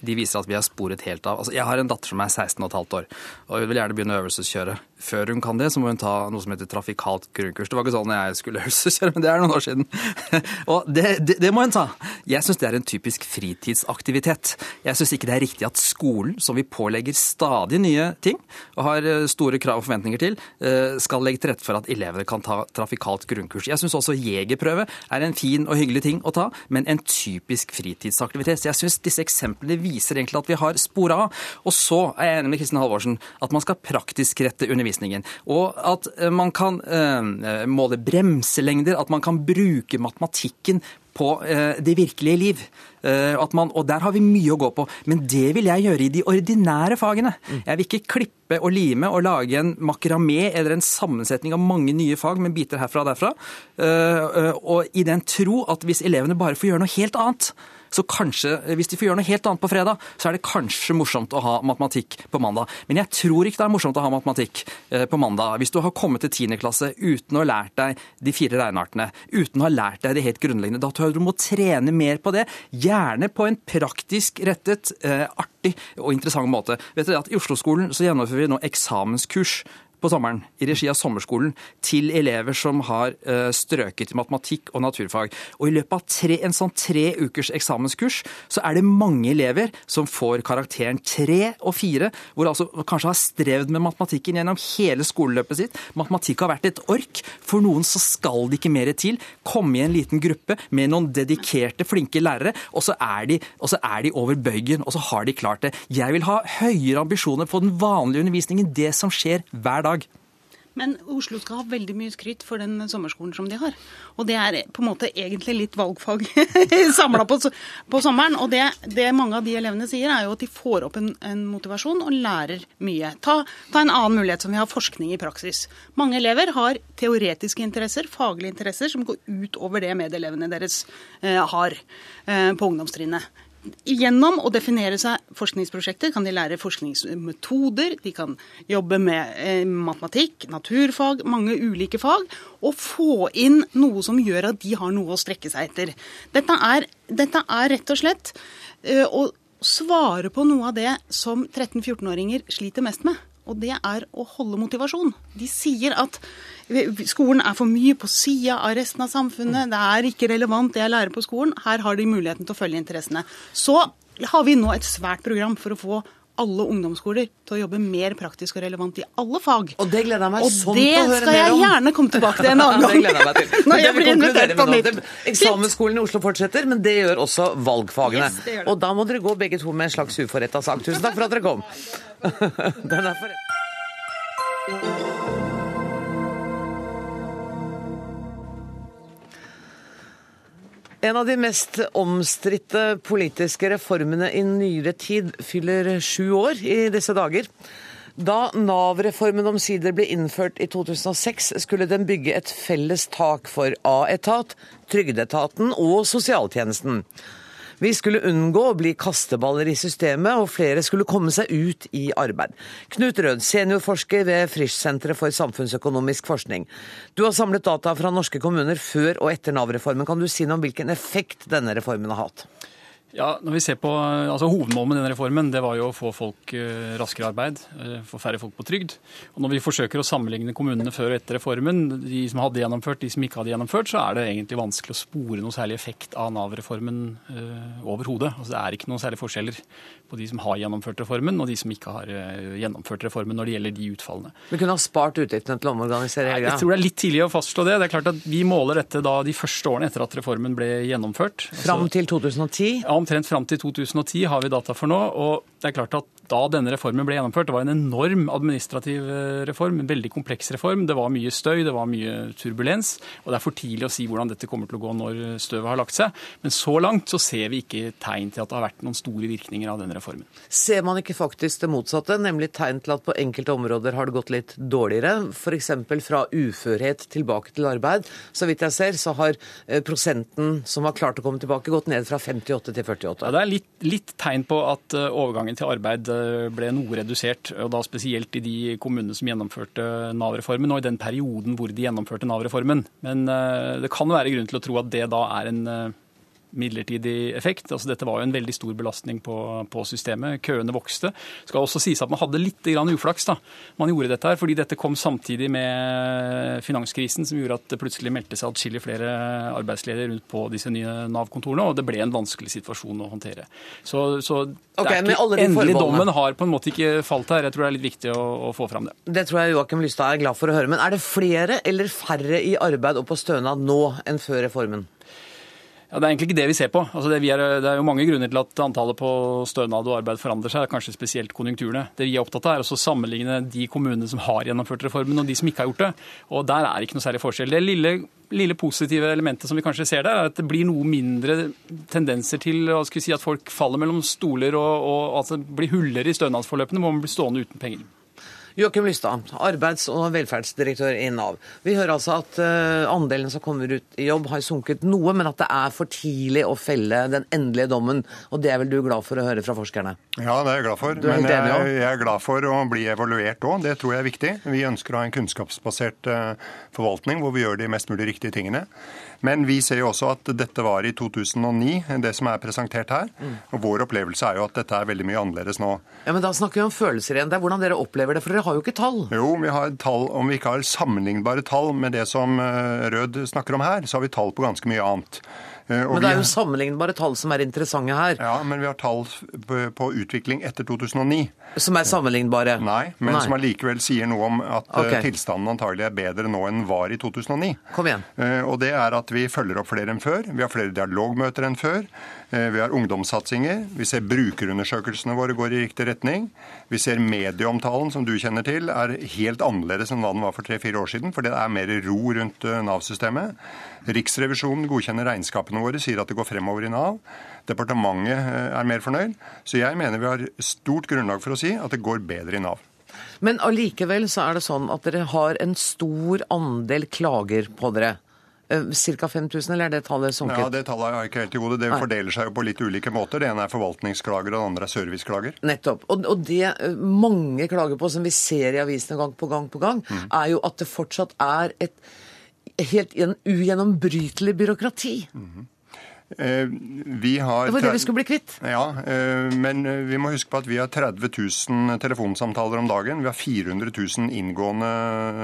de, viser at vi har sporet helt av. Altså, jeg har en datter som er 16 15 år, og hun vil gjerne begynne å øvelseskjøre. Før hun kan det, så må hun ta noe som heter trafikalt grunnkurs. Det var ikke sånn jeg skulle øvelseskjøre, men det er noen år siden. og det, det, det, må hun ta. Jeg syns det er en typisk fritidsaktivitet. Jeg syns ikke det er riktig at skolen, som vi pålegger stadig nye ting, og har eh, store krav og forventninger til, eh, skal legge til rette for at elevene kan ta trafikalt grunnkurs. Jeg syns også jegerprøve er en fin og hyggelig ting å ta, men en typisk fritidsaktivitet. Så jeg syns disse eksemplene viser egentlig at vi har spora av. Og så er jeg enig med Kristin Halvorsen at man skal praktisk rette undervisningen. Og at eh, man kan øh, måle bremselengder, at man kan bruke matematikken på eh, det virkelige liv. Eh, man, og der har vi mye å gå på. Men det vil jeg gjøre i de ordinære fagene. Mm. Jeg vil ikke klippe og lime og lage en makramé eller en sammensetning av mange nye fag med biter herfra og derfra. Eh, og i den tro at hvis elevene bare får gjøre noe helt annet, så kanskje, hvis de får gjøre noe helt annet på fredag, så er det kanskje morsomt å ha matematikk på mandag. Men jeg tror ikke det er morsomt å ha matematikk eh, på mandag. Hvis du har kommet til 10. klasse uten å ha lært deg de fire regneartene, uten å ha lært deg det helt grunnleggende, da tror jeg du må trene mer på det. Gjerne på en praktisk rettet, eh, artig og interessant måte. Vet dere at I Oslo-skolen så gjennomfører vi nå eksamenskurs på sommeren i regi av sommerskolen til elever som har uh, strøket i matematikk og naturfag. Og I løpet av tre, en sånn tre ukers eksamenskurs så er det mange elever som får karakteren tre og fire, hvor altså kanskje har strevd med matematikken gjennom hele skoleløpet sitt. Matematikk har vært et ork. For noen så skal det ikke mer til. Komme i en liten gruppe med noen dedikerte, flinke lærere, og så er de, så er de over bøygen, og så har de klart det. Jeg vil ha høyere ambisjoner på den vanlige undervisningen, det som skjer hver dag. Men Oslo skal ha veldig mye skryt for den sommerskolen som de har. Og det er på en måte egentlig litt valgfag samla på, på, sommeren. Og det, det, mange av de elevene sier, er jo at de får opp en, en motivasjon og lærer mye. Ta, ta, en annen mulighet som vi har forskning i praksis. Mange elever har teoretiske interesser, faglige interesser, som går utover det medelevene deres eh, har eh, på ungdomstrinnet. Gjennom å definere seg forskningsprosjekter. Kan de lære forskningsmetoder, de kan jobbe med eh, matematikk, naturfag, mange ulike fag, og få inn noe som gjør at de har noe å strekke seg etter. Dette er, dette er rett og slett eh, å svare på noe av det som 13-14-åringer sliter mest med og det er å holde motivasjon. De sier at skolen er for mye på sida av resten av samfunnet. Det er ikke relevant det jeg lærer på skolen. Her har de muligheten til å følge interessene. Så har vi nå et svært program for å få alle ungdomsskoler til å jobbe mer praktisk og relevant i alle fag. Og det gleder jeg meg Og sånn til å høre mer om. Og det skal jeg gjerne komme tilbake til en annen gang. det gleder jeg meg til. Når jeg blir invitert på mitt. Eksamensskolen i Oslo fortsetter, men det gjør også valgfagene. Yes, det gjør det. Og da må dere gå begge to med en slags uforretta sak. Tusen takk for at dere kom. Den er forrett. En av de mest omstridte politiske reformene i nyere tid fyller sju år i disse dager. Da Nav-reformen omsider ble innført i 2006, skulle den bygge et felles tak for A-etat, Trygdeetaten og sosialtjenesten. Vi skulle unngå å bli kasteballer i systemet, og flere skulle komme seg ut i arbeid. Knut Rød, seniorforsker ved Frisch-senteret for samfunnsøkonomisk forskning. Du har samlet data fra norske kommuner før og etter Nav-reformen. Kan du si noe om hvilken effekt denne reformen har hatt? Ja, når vi ser på, altså Hovedmålet med denne reformen det var jo å få folk eh, raskere arbeid, eh, få færre folk på trygd. Og Når vi forsøker å sammenligne kommunene før og etter reformen, de som hadde gjennomført, de som ikke hadde gjennomført, så er det egentlig vanskelig å spore noe særlig effekt av Nav-reformen uh, overhodet. Altså, det er ikke noen særlige forskjeller på de som har gjennomført reformen og de som ikke har gjennomført reformen når det gjelder de utfallene. Vi kunne ha spart utgiftene til å omorganisere hele Jeg tror det er litt tidlig å fastslå det. Det er klart at Vi måler dette da de første årene etter at reformen ble gjennomført. Altså- Fram til 2010. ja, Omtrent fram til 2010 har vi data for nå. og det er klart at Da denne reformen ble gjennomført, det var en enorm administrativ eh, reform, en veldig kompleks reform. Det var mye støy, det var mye turbulens. og Det er for tidlig å si hvordan dette kommer til å gå når støvet har lagt seg. Men så langt så ser vi ikke tegn til at det har vært noen store virkninger av denne reformen. Ser man ikke faktisk det motsatte, nemlig tegn til at på enkelte områder har det gått litt dårligere? F.eks. fra uførhet tilbake til arbeid. Så vidt jeg ser, så har eh, prosenten som har klart å komme tilbake, gått ned fra 58 til 48. Ja, det er litt, litt tegn på at eh, overgangen til arbeid eh, ble noe redusert, og da spesielt i de kommunene som gjennomførte Nav-reformen, og i den perioden hvor de gjennomførte Nav-reformen. Men eh, det kan være grunn til å tro at det da er en midlertidig effekt. Altså, dette var jo en veldig stor belastning på, på systemet. Køene vokste. Det skal også sies at man hadde litt grann uflaks da man gjorde dette her, fordi dette kom samtidig med finanskrisen, som gjorde at det plutselig meldte seg atskillig flere arbeidsledige rundt på disse nye Nav-kontorene, og det ble en vanskelig situasjon å håndtere. Så, så er ikke, endelig dommen har på en måte ikke falt her. Jeg tror det er litt viktig å, å få fram det. Det tror jeg Joakim Lystad er glad for å høre. Men er det flere eller færre i arbeid og på stønad nå enn før reformen? Ja, Det er egentlig ikke det vi ser på. Altså det, vi er, det er jo mange grunner til at antallet på stønad og arbeid forandrer seg, kanskje spesielt konjunkturene. Det vi er opptatt av, er å sammenligne de kommunene som har gjennomført reformen, og de som ikke har gjort det. Og Der er det ikke noe særlig forskjell. Det lille, lille positive elementet som vi kanskje ser der, er at det blir noe mindre tendenser til si, at folk faller mellom stoler, og, og at det blir huller i stønadsforløpene hvor man blir stående uten penger. Joakim Lystad, arbeids- og velferdsdirektør i Nav. Vi hører altså at eh, andelen som kommer ut i jobb har sunket noe, men at det er for tidlig å felle den endelige dommen. Og det er vel du glad for å høre fra forskerne? Ja, det er jeg glad for. Men jeg, jeg er glad for å bli evaluert òg. Det tror jeg er viktig. Vi ønsker å ha en kunnskapsbasert eh, forvaltning hvor vi gjør de mest mulig riktige tingene. Men vi ser jo også at dette var i 2009, det som er presentert her. Mm. Og vår opplevelse er jo at dette er veldig mye annerledes nå. Ja, men Da snakker vi om følelser igjen. Det er hvordan dere opplever det, for dere har jo ikke tall. Jo, vi har tall, om vi ikke har sammenlignbare tall med det som eh, Rød snakker om her, så har vi tall på ganske mye annet. Eh, og Men det er jo sammenlignbare tall som er interessante her. Ja, men vi har tall på, utvikling etter 2009. Som er sammenlignbare. Nei, men Nei. som allikevel sier noe om at okay. Tilstanden antagelig er bedre nå enn var i 2009. Kom igjen. Eh, Og det er at vi følger opp flere enn før. Vi har flere dialogmøter enn før. Eh, Vi har ungdomssatsinger. Vi ser brukerundersøkelsene våre går i riktig retning. Vi ser medieomtalen, som du kjenner til, er helt annerledes enn hva den var for tre-fire år siden. For det er mer ro rundt eh, Nav-systemet. Riksrevisjonen godkjenner regnskapene våre, sier at det går fremover i Nav. Departementet eh, er mer fornøyd. Så jeg mener vi har stort grunnlag for å si at det går bedre i Nav. Men allikevel så er det sånn at dere har en stor andel klager på dere. Ca. 5000, eller er det tallet sunket? Ja, Det tallet har jeg ikke helt i hodet. Det fordeler seg jo på litt ulike måter. Det ene er forvaltningsklager, og det andre er serviceklager. Nettopp. Og, og det eh, mange klager på, som vi ser i avisene gang på gang på gang, Mm. er jo at det fortsatt er et helt ugjennombrytelig byråkrati. Eh, Vi har Det var det vi skulle bli kvitt. Ja, eh, men eh, vi må huske på at vi har 30 000 telefonsamtaler om dagen. Vi har 400 000 inngående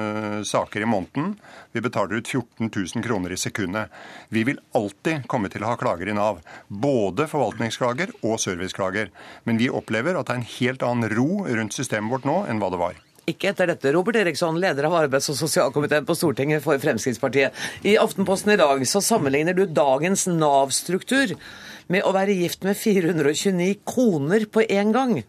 eh, saker i måneden. Vi betaler ut 14 000 kroner i sekundet. Vi vil alltid komme til å ha klager i Nav. Både forvaltningsklager og serviceklager. Men vi opplever at det er en helt annen ro rundt systemet vårt nå enn hva det var. Ikke etter dette. Robert Eriksson, leder av arbeids- og sosialkomiteen på Stortinget for Fremskrittspartiet. I Aftenposten i dag så sammenligner du dagens Nav-struktur med å være gift med 429 koner på én gang.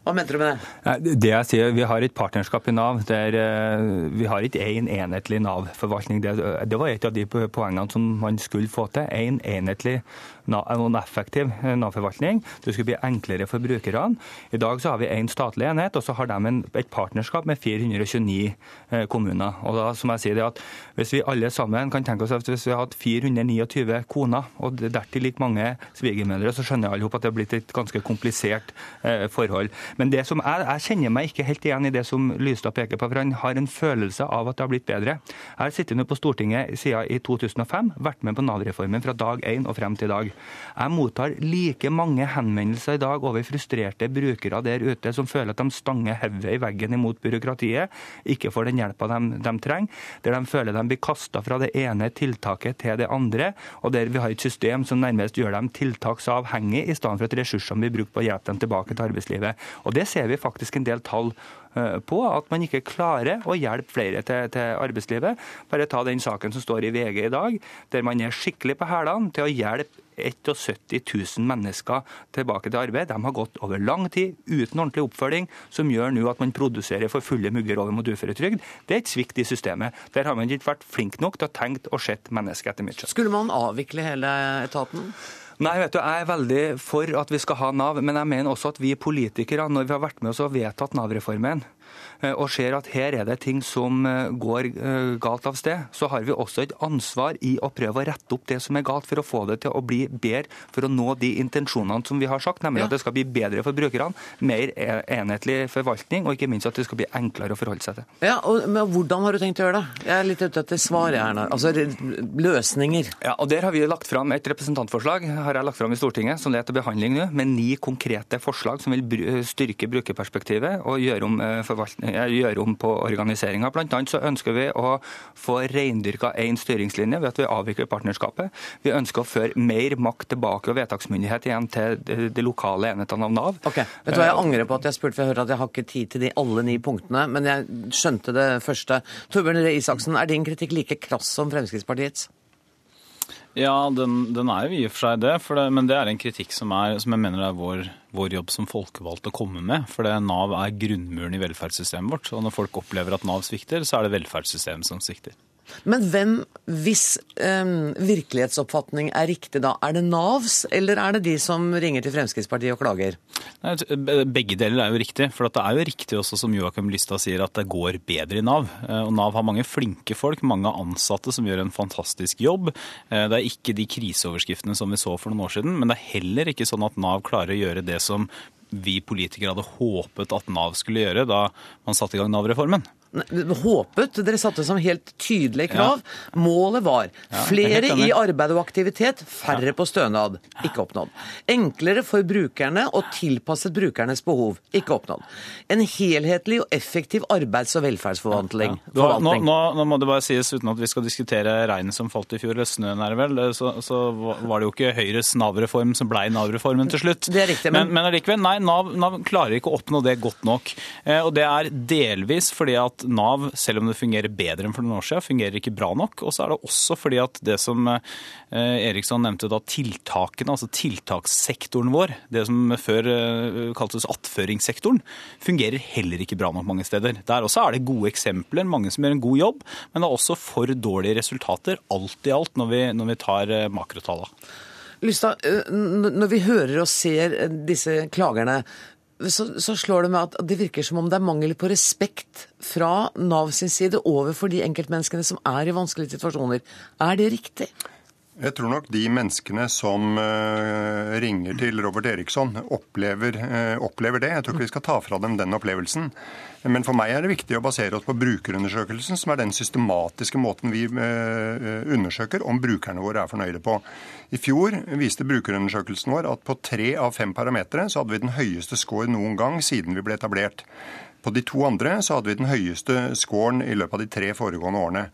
Hva mente du med det? Det jeg sier, Vi har et partnerskap i Nav der eh, vi har ikke én enhetlig Nav-forvaltning. Det, var et av de poengene som man skulle få til. Én en enhetlig og effektiv eh, Nav-forvaltning. Det skulle bli enklere for brukerne. I dag så har vi én statlig enhet, og så har de en, et partnerskap med 429 eh, kommuner. Og da, som jeg sier det at Hvis vi alle sammen kan tenke oss at hvis vi har hatt 429 koner, og dertil like mange svigermødre, så skjønner alle at det har blitt et ganske komplisert forhold. Men det som jeg, jeg kjenner meg ikke helt igjen i det som Lystad peker på, for han har en følelse av at det har blitt bedre. Jeg har sittet nå på Stortinget siden i 2005, vært med på Nav-reformen fra dag én og frem til i dag. Jeg mottar like mange henvendelser i dag over frustrerte brukere der ute som føler at de stanger hodet i veggen imot byråkratiet, ikke får den hjelpa de, de trenger, der de føler de blir kasta fra det ene tiltaket til det andre, og der vi har et system som nærmest gjør dem tiltaksavhengige, i stedet for at ressursene blir brukt på å hjelpe dem tilbake til arbeidslivet. Og Det ser vi faktisk en del tall eh, på, at man ikke klarer å hjelpe flere til, til arbeidslivet. Bare ta den saken som står i VG i dag, der man er skikkelig på hælene til å hjelpe 71 000 mennesker tilbake til arbeid. De har gått over lang tid uten ordentlig oppfølging, som gjør nå at man produserer for fulle mugger over mot uføretrygd. Det er et svikt i systemet. Der har man ikke vært flink nok til å tenke og sett mennesket etter skjønn. Skulle man avvikle hele etaten? Nei, vet du, Jeg er veldig for at vi skal ha Nav, men jeg mener også at vi politikere, når vi har vært med oss og vedtatt Nav-reformen, og ser at her er det ting som eh, går eh, galt av sted, så har vi også et ansvar i å prøve å rette opp det som er galt, for å få det til å bli bedre, for å nå de intensjonene som vi har sagt, nemlig Ja. at det skal bli bedre for brukerne, mer enhetlig forvaltning, og ikke minst at det skal bli enklere å forholde seg til. Ja, og, Men hvordan har du tenkt å gjøre det? Jeg er litt ute etter svar, jeg her nå. Altså løsninger. Ja, og Der har vi lagt fram et representantforslag har jeg lagt fram i Stortinget, som det er til behandling nå, med ni konkrete forslag som vil styrke brukerperspektivet og gjøre om, eh, forvaltning- eh, gjøre om på organiseringa. Annet så ønsker vi å få reindyrka én styringslinje ved at vi avvikler partnerskapet. Vi ønsker å føre mer makt tilbake og vedtaksmyndighet igjen til de, de lokale enhetene av Nav. Ok, vet du hva, Jeg angrer på at jeg spurte, for jeg hører at jeg har ikke tid til de alle ni punktene. Men jeg skjønte det første. Torbjørn Røe Isaksen, er din kritikk like krass som Fremskrittspartiets? Ja, den, den er jo i og for seg det, for det, men det er en kritikk som, er, som jeg mener er vår, vår jobb som folkevalgte å komme med. For det, Nav er grunnmuren i velferdssystemet vårt. Og når folk opplever at Nav svikter, så er det velferdssystemet som svikter. Men hvem, hvis um, virkelighetsoppfatning er riktig da, er det Navs, eller er det de som ringer til Fremskrittspartiet og klager? Nei, Begge deler er jo riktig. For det er jo riktig også, som Joakim Lystad sier, at det går bedre i Nav. Eh, Og Nav har mange flinke folk, mange ansatte som gjør en fantastisk jobb. Eh, Det er ikke de kriseoverskriftene som vi så for noen år siden, men det er heller ikke sånn at Nav klarer å gjøre det som vi politikere hadde håpet at Nav skulle gjøre da man satte i gang Nav-reformen. Håpet. Dere satte som helt tydelige krav. Målet var Ja, jeg er flere i arbeid og aktivitet, færre på stønad. Ikke oppnådd. Enklere for brukerne og tilpasset brukernes behov. Ikke oppnådd. En helhetlig og effektiv arbeids- og velferdsforvaltning. Du har, nå, nå, nå må det bare sies, uten at vi skal diskutere regnet som falt i fjor, eller snøen er det vel, så, så var det jo ikke Høyres Nav-reform som blei Nav-reformen til slutt. Det er riktig, men, men- men allikevel, nei, Nav, Nav klarer ikke å oppnå det godt nok. Eh, og det er delvis fordi at Nav, selv om det fungerer bedre enn for noen år siden, fungerer ikke bra nok. Og så er det også fordi at det som eh, Eriksson nevnte da, tiltakene, altså tiltakssektoren vår, det som før eh, kaltes attføringssektoren, fungerer heller ikke bra nok mange steder. Der også er det gode eksempler, mange som gjør en god jobb, men det er også for dårlige resultater alt i alt når vi, når vi tar eh, makrotallene. Lystad, når vi hører og ser disse klagerne, så, så slår det meg at det virker som om det er mangel på respekt fra Nav sin side overfor de enkeltmenneskene som er i vanskelige situasjoner. Er det riktig? Jeg tror nok de menneskene som uh, ringer til Robert Eriksson, opplever, uh, opplever, det. Jeg tror ikke vi skal ta fra dem den opplevelsen. Men for meg er det viktig å basere oss på brukerundersøkelsen, som er den systematiske måten vi uh, undersøker om brukerne våre er fornøyde på. I fjor viste brukerundersøkelsen vår at på tre av fem parametere så hadde vi den høyeste score noen gang siden vi ble etablert. På de to andre så hadde vi den høyeste scoren i løpet av de tre foregående årene.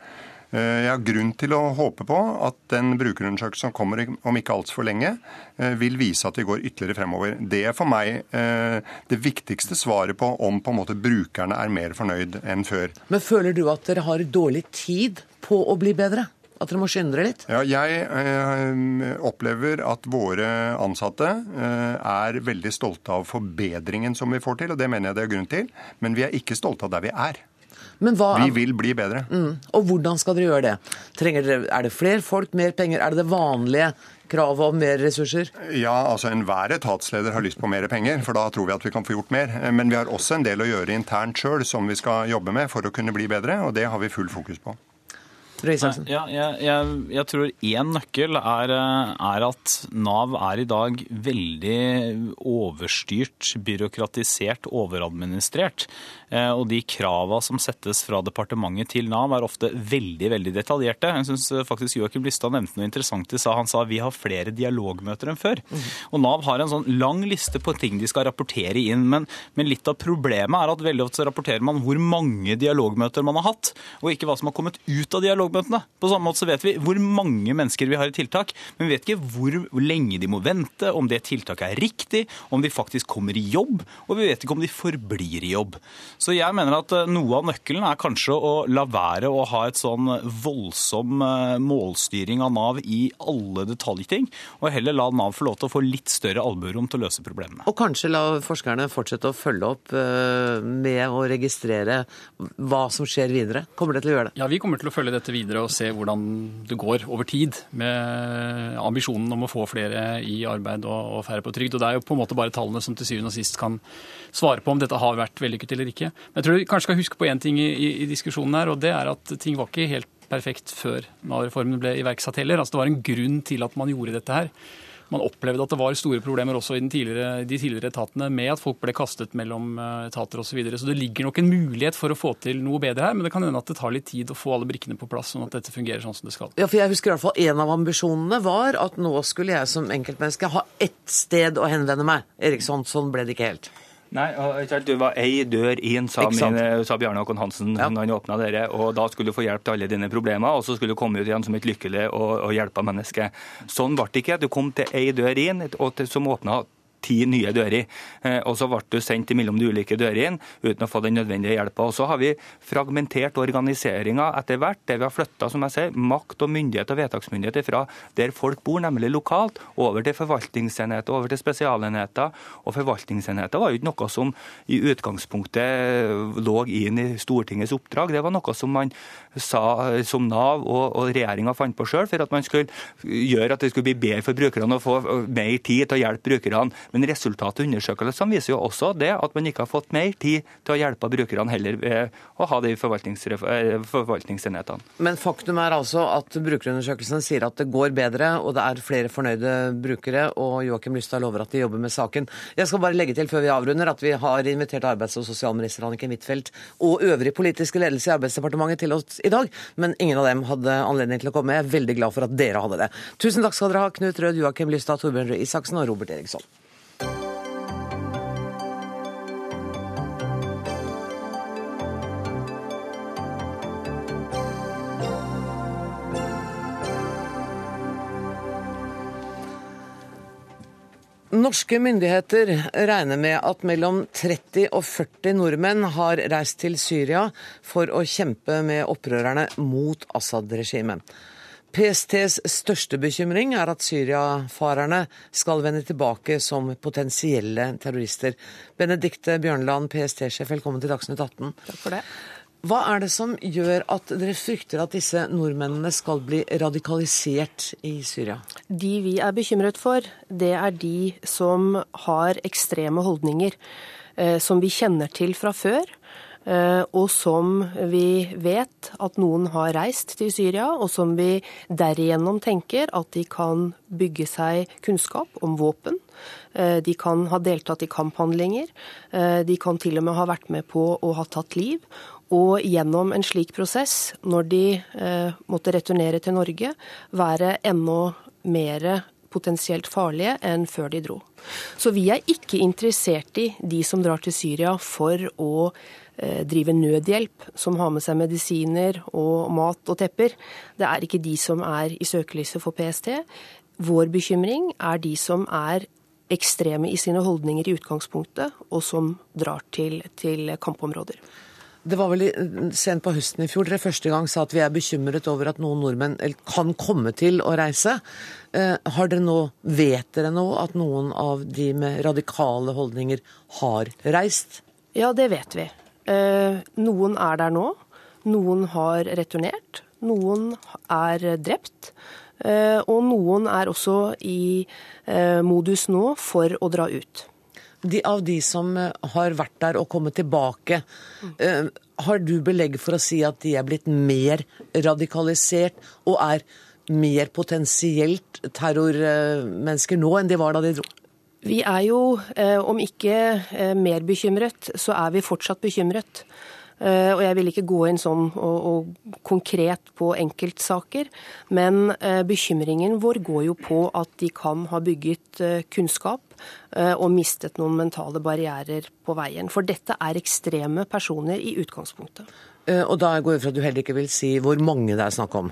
Eh, jeg har grunn til å håpe på at den brukerundersøkelsen som kommer om ikke altfor lenge, eh, vil vise at vi går ytterligere fremover. Det er for meg eh, det viktigste svaret på om på en måte brukerne er mer fornøyd enn før. Men føler du at dere har dårlig tid på å bli bedre? At dere må skynde dere litt? Ja, jeg eh, opplever at våre ansatte eh, er veldig stolte av forbedringen som vi får til, og det mener jeg det er grunn til. Men vi er ikke stolte av der vi er. Hva, vi vil bli bedre. Mm, og hvordan skal dere gjøre det? Dere, er det flere folk, mer penger? Er det det vanlige kravet om mer ressurser? Ja, altså Enhver etatsleder har lyst på mer penger, for da tror vi at vi kan få gjort mer. Men vi har også en del å gjøre internt sjøl som vi skal jobbe med for å kunne bli bedre, og det har vi full fokus på. Ja, jeg, jeg, jeg, tror én nøkkel er, er, at Nav er i dag veldig overstyrt, byråkratisert, overadministrert. Eh, og de krava som settes fra departementet til Nav er ofte veldig veldig detaljerte. Jeg syns faktisk Joakim Lystad nevnte noe interessant. De sa, han sa vi har flere dialogmøter enn før. Mm. Og Nav har en sånn lang liste på ting de skal rapportere inn. Men, men litt av problemet er at veldig ofte rapporterer man hvor mange dialogmøter man har hatt, og ikke hva som har kommet ut av dialogmøter dialogmøtene. På samme måte så vet vi hvor mange mennesker vi har i tiltak, men vi vet ikke hvor lenge de må vente, om det tiltaket er riktig, om de faktisk kommer i jobb, og vi vet ikke om de forblir i jobb. Så jeg mener at eh, noe av nøkkelen er kanskje å la være å ha et sånn voldsom eh, målstyring av Nav i alle detaljting, og heller la Nav få lov til å få litt større albuerom til å løse problemene. Og kanskje la forskerne fortsette å følge opp eh, med å registrere hva som skjer videre. Kommer det til å gjøre det? Ja, vi kommer til å følge dette videre og se hvordan det går over tid med ambisjonen om å få flere i arbeid og, færre på trygd. Og Det er jo på en måte bare tallene som til syvende og sist kan svare på om dette har vært vellykket eller ikke. Men jeg tror vi kanskje skal huske på én ting i, i, i diskusjonen her, og det er at ting var ikke helt perfekt før Nav-reformen ble iverksatt heller. Altså Det var en grunn til at man gjorde dette her man opplevde at det var store problemer også i tidligere, de tidligere etatene med at folk ble kastet mellom eh, etater osv. Så, videre. så det ligger nok en mulighet for å få til noe bedre her, men det kan hende at det tar litt tid å få alle brikkene på plass, sånn at dette fungerer sånn som det skal. Ja, for jeg husker i hvert fall En av ambisjonene var at nå skulle jeg som enkeltmenneske ha ett sted å henvende meg. Eriksson, sånn ble det ikke helt. Nei, du var ei dør inn, sa, min, sa Bjarne Håkon Hansen ja. han åpna dere. Og da skulle du få hjelp til alle dine problemer, og så skulle du komme ut igjen som et lykkelig og, og hjelpa menneske. Sånn ble det ikke. Du kom til ei dør inn, og til, som åpna ti nye dører. Eh, og så ble du sendt mellom de ulike dørene uten å få den nødvendige hjelpa. Så har vi fragmentert organiseringa etter hvert, der vi har flytta makt og myndighet og vedtaksmyndighet fra der folk bor, nemlig lokalt, over til forvaltningsenheter, over til spesialenheter. Og forvaltningsenheter var jo ikke noe som i utgangspunktet lå inn i Stortingets oppdrag. Det var noe som man sa som Nav og, og regjeringa fant på sjøl, for at man skulle gjøre at det skulle bli bedre for brukerne å få mer tid til å hjelpe brukerne. Men resultatet av undersøkelsene viser jo også det at man ikke har fått mer tid til å hjelpe brukerne heller ved å ha de i forvaltningsenhetene. Men faktum er altså at brukerundersøkelsen sier at det går bedre, og det er flere fornøyde brukere, og Joakim Lystad lover at de jobber med saken. Jeg skal bare legge til før vi avrunder at vi har invitert arbeids- og sosialminister Anniken Huitfeldt og øvrig politiske ledelse i Arbeidsdepartementet til oss i dag, men ingen av dem hadde anledning til å komme. Jeg er veldig glad for at dere hadde det. Tusen takk skal dere ha, Knut Rød, Joakim Lystad, Torbjørn Røe Isaksen og Robert Eriksson. Norske myndigheter regner med at mellom 30 og 40 nordmenn har reist til Syria for å kjempe med opprørerne mot Assad-regimet. PSTs største bekymring er at syriafarerne skal vende tilbake som potensielle terrorister. Benedikte Bjørnland, PST-sjef, velkommen til Dagsnytt 18. Takk for det. Hva er det som gjør at dere frykter at disse nordmennene skal bli radikalisert i Syria? De vi er bekymret for, det er de som har ekstreme holdninger, eh, som vi kjenner til fra før eh, og som vi vet at noen har reist til Syria, og som vi derigjennom tenker at de kan bygge seg kunnskap om våpen. Eh, de kan ha deltatt i kamphandlinger. De kan til og med ha vært med på å ha tatt liv. Og gjennom en slik prosess, når de måtte returnere til Norge, være enda mer potensielt farlige enn før de dro. Så vi er ikke interessert i de som drar til Syria for å eh, drive nødhjelp, som har med seg medisiner og mat og tepper. Det er ikke de som er i søkelyset for PST. Vår bekymring er de som er ekstreme i sine holdninger i utgangspunktet, og som drar til, til kampområder. Det var vel sent på høsten i fjor dere første gang sa at vi er bekymret over at noen nordmenn kan komme til å reise. Eh, har dere nå, Vet dere nå at noen av de med radikale holdninger har reist? Ja, det vet vi. Eh, noen er der nå. Noen har returnert. Noen er drept. Eh, og noen er også i modus nå for å dra ut de, av de som eh, har vært der og kommet tilbake, mm. har du belegg for å si at de er blitt mer radikalisert og er mer potensielt terrormennesker nå enn de var da de dro? Vi er jo, eh, om ikke mer bekymret, så er vi fortsatt bekymret. Eh, og jeg vil ikke gå inn sånn og, og konkret på enkeltsaker, men eh, bekymringen vår går jo på at de kan ha bygget eh, kunnskap og mistet noen mentale barrierer på veien. For dette er ekstreme personer i utgangspunktet. Og da går jeg for at du heller ikke vil si hvor mange det er snakk om?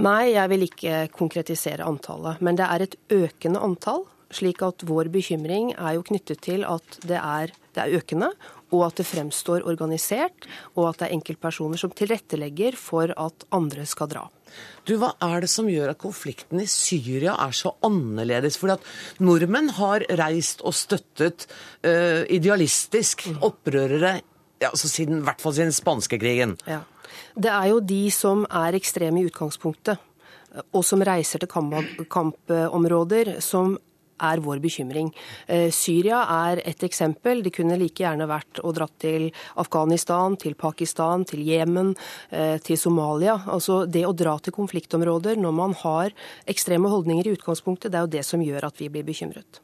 Nei, jeg vil ikke konkretisere antallet. Men det er et økende antall. Slik at vår bekymring er jo knyttet til at det er, det er økende, og at det fremstår organisert, og at det er enkeltpersoner som tilrettelegger for at andre skal dra. Du, Hva er det som gjør at konflikten i Syria er så annerledes? Fordi at nordmenn har reist og støttet uh, idealistisk opprørere ja, altså siden, i hvert fall siden spanskekrigen. Ja. Det er jo de som er ekstreme i utgangspunktet, og som reiser til kampområder, som er vår bekymring. Eh, Syria er et eksempel. Det kunne like gjerne vært å dratt til Afghanistan, til Pakistan, til Jemen, eh, til Somalia. Altså Det å dra til konfliktområder når man har ekstreme holdninger i utgangspunktet, det er jo det som gjør at vi blir bekymret.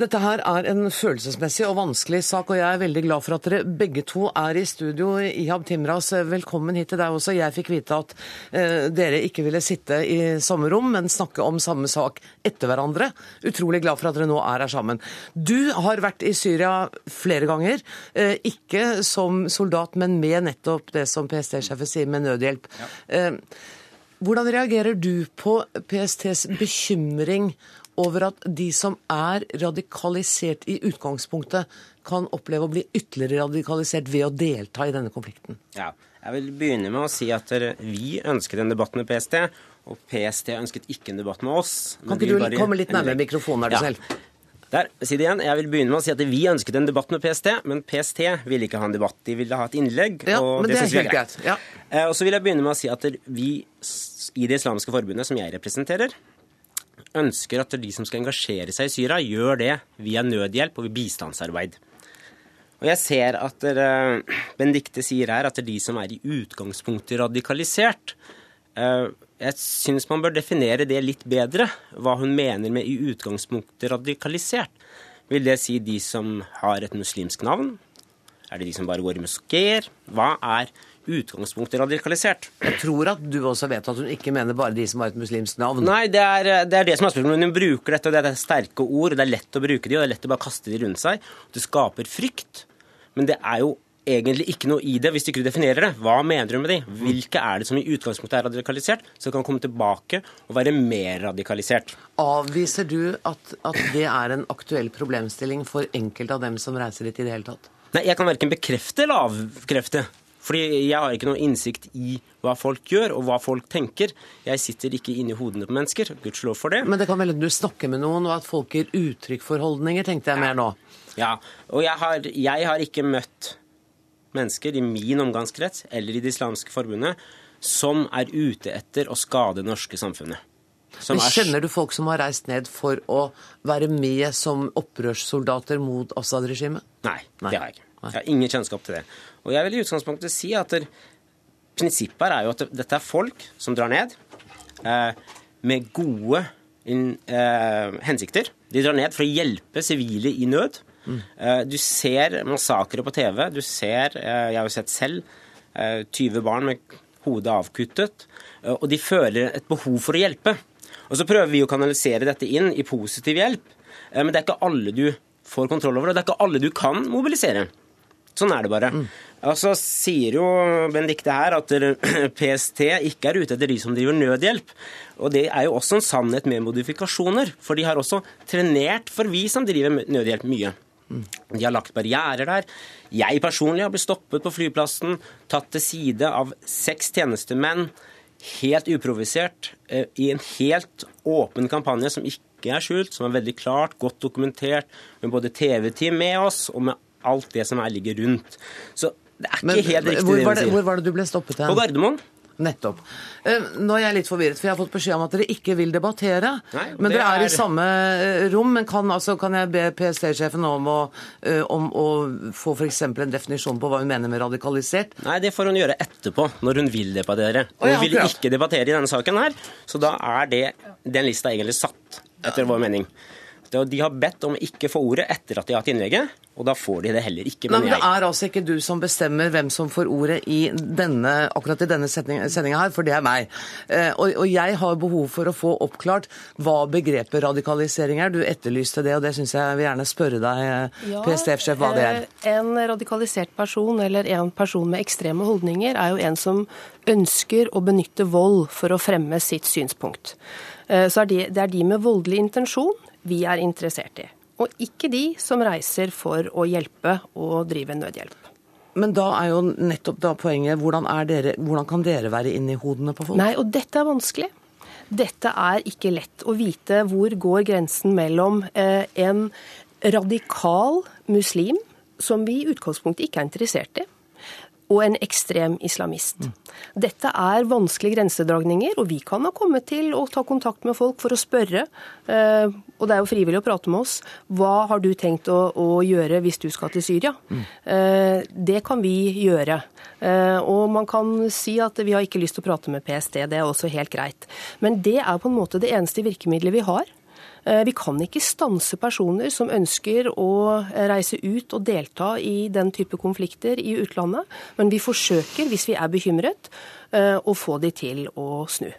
Dette her er en følelsesmessig og vanskelig sak, og jeg er veldig glad for at dere begge to er i studio. Ihab Timras, velkommen hit til deg også. Jeg fikk vite at eh, dere ikke ville sitte i samme rom, men snakke om samme sak etter hverandre. Utrolig glad for at dere nå er her sammen. Du har vært i Syria flere ganger, eh, ikke som soldat, men med nettopp det som PST-sjefen sier, med nødhjelp. Ja. Eh, hvordan reagerer du på PSTs bekymring over at de som er radikalisert i utgangspunktet, kan oppleve å bli ytterligere radikalisert ved å delta i denne konflikten? Ja, jeg vil begynne med å si at vi ønsket en debatt med PST, og PST ønsket ikke en debatt med oss. Kan ikke du bare... komme litt nærmere mikrofonen, er du ja. selv? Der, si det igjen. Jeg vil begynne med å si at Vi ønsket en debatt med PST, men PST ville ikke ha en debatt. De ville ha et innlegg. Ja, og det, det er helt greit. Ja. Eh, og så vil jeg begynne med å si at vi i Det islamske forbundet, som jeg representerer, ønsker at de som skal engasjere seg i Syria, gjør det via nødhjelp og bistandsarbeid. Og jeg ser at dere, Benedicte sier her at det er de som er i utgangspunktet radikalisert. Uh, jeg syns man bør definere det litt bedre, hva hun mener med i utgangspunktet radikalisert. Vil det si de som har et muslimsk navn? Er det de som bare går i moskeer? Hva er utgangspunktet radikalisert. Jeg tror at du også vet at hun ikke mener bare de som har et muslimsk navn. Nei, det er det, er det som er spørsmålet. Hun bruker dette, og det er sterke ord, og det er lett å bruke de, og det er lett å bare kaste de rundt seg. Det skaper frykt. Men det er jo egentlig ikke noe i det hvis du ikke definerer det. Hva mener du med de? Hvilke er det som i utgangspunktet er radikalisert, som kan komme tilbake og være mer radikalisert? Avviser du at, at det er en aktuell problemstilling for enkelte av dem som reiser dit i det hele tatt? Nei, jeg kan verken bekrefte eller avkrefte. Fordi jeg har ikke noe innsikt i hva folk gjør, og hva folk tenker. Jeg sitter ikke inni hodene på mennesker. Gudskjelov for det. Men det kan vel du snakker med noen, og at folk gir uttrykk for holdninger, tenkte jeg mer nå. Ja, og jeg har, jeg har, ikke møtt mennesker i min omgangskrets eller i Det islamske forbundet som er ute etter å skade det norske samfunnet. Men Kjenner du folk som har reist ned for å være med som opprørssoldater mot Assad-regimet? Nei, Nei, det har jeg ikke. Jeg har ingen kjennskap til det. Og jeg vil i utgangspunktet si at der, prinsippet her er jo at dette er folk som drar ned eh, med gode in, eh, hensikter. De drar ned for å hjelpe sivile i nød. Eh, du ser massakre på TV. Du ser, eh, jeg har jo sett selv, eh, 20 barn med hodet avkuttet. eh, og de føler et behov for å hjelpe. Og så prøver vi å kanalisere dette inn i positiv hjelp. Eh, men det er ikke alle du får kontroll over, og det er ikke alle du kan mobilisere. Sånn er det bare. Og så sier jo Benedicte her at PST ikke er ute etter de som driver nødhjelp. Og det er jo også en sannhet med modifikasjoner. For de har også trenert for vi som driver nødhjelp mye. De har lagt barrierer der. Jeg personlig har blitt stoppet på flyplassen, tatt til side av seks tjenestemenn, helt uprovisert, eh, i en helt åpen kampanje som ikke er skjult, som er veldig klart, godt dokumentert, med både TV-team med oss og med alt det som er ligger rundt. Så det er ikke Men helt riktig hvor, var det, sier. hvor var det du ble stoppet hen? På Gardermoen. Nettopp. Eh, Nå er jeg litt forvirret, for jeg har fått beskjed om at dere ikke vil debattere. Nei, men dere er i er- samme eh, rom. Men kan, altså, kan jeg be PST-sjefen om, eh, om å få f.eks. en definisjon på hva hun mener med radikalisert? Nei, det får hun gjøre etterpå, når hun vil debattere. Å, ja, hun vil ikke debattere i denne saken her, så da er det, den lista egentlig satt, etter vår mening. Det- De har bedt om å ikke få ordet etter at de har hatt innlegget, og da får de det heller ikke, Men, men det er altså ikke du som bestemmer hvem som får ordet i denne, akkurat i denne sendinga her, for det er meg. Eh, Og, og jeg har behov for å få oppklart hva begrepet radikalisering er. Du etterlyste det, og det syns jeg vil gjerne spørre deg, ja, PST-sjef, hva det er. eh, En radikalisert person eller en person med ekstreme holdninger er jo en som ønsker å benytte vold for å fremme sitt synspunkt. Eh, Så er det, det er de med voldelig intensjon vi er interessert i. Og ikke de som reiser for å hjelpe og drive nødhjelp. Men da er jo nettopp da poenget hvordan, er dere, hvordan kan dere være inne i hodene på folk? Nei, og dette er vanskelig. Dette er ikke lett å vite hvor går grensen mellom eh, en radikal muslim, som vi i utgangspunktet ikke er interessert i, og en ekstrem islamist. Dette er vanskelige grensedragninger, og vi kan ha kommet til å ta kontakt med folk for å spørre, eh, og det er jo frivillig å prate med oss, hva har du tenkt å, å gjøre hvis du skal til Syria? Eh, Det kan vi gjøre. Eh, Og man kan si at vi har ikke lyst til å prate med PST, det er også helt greit. Men det er på en måte det eneste virkemidlet vi har. Eh, Vi kan ikke stanse personer som ønsker å reise ut og delta i den type konflikter i utlandet, men vi forsøker, hvis vi er bekymret, eh, å få de til å snu.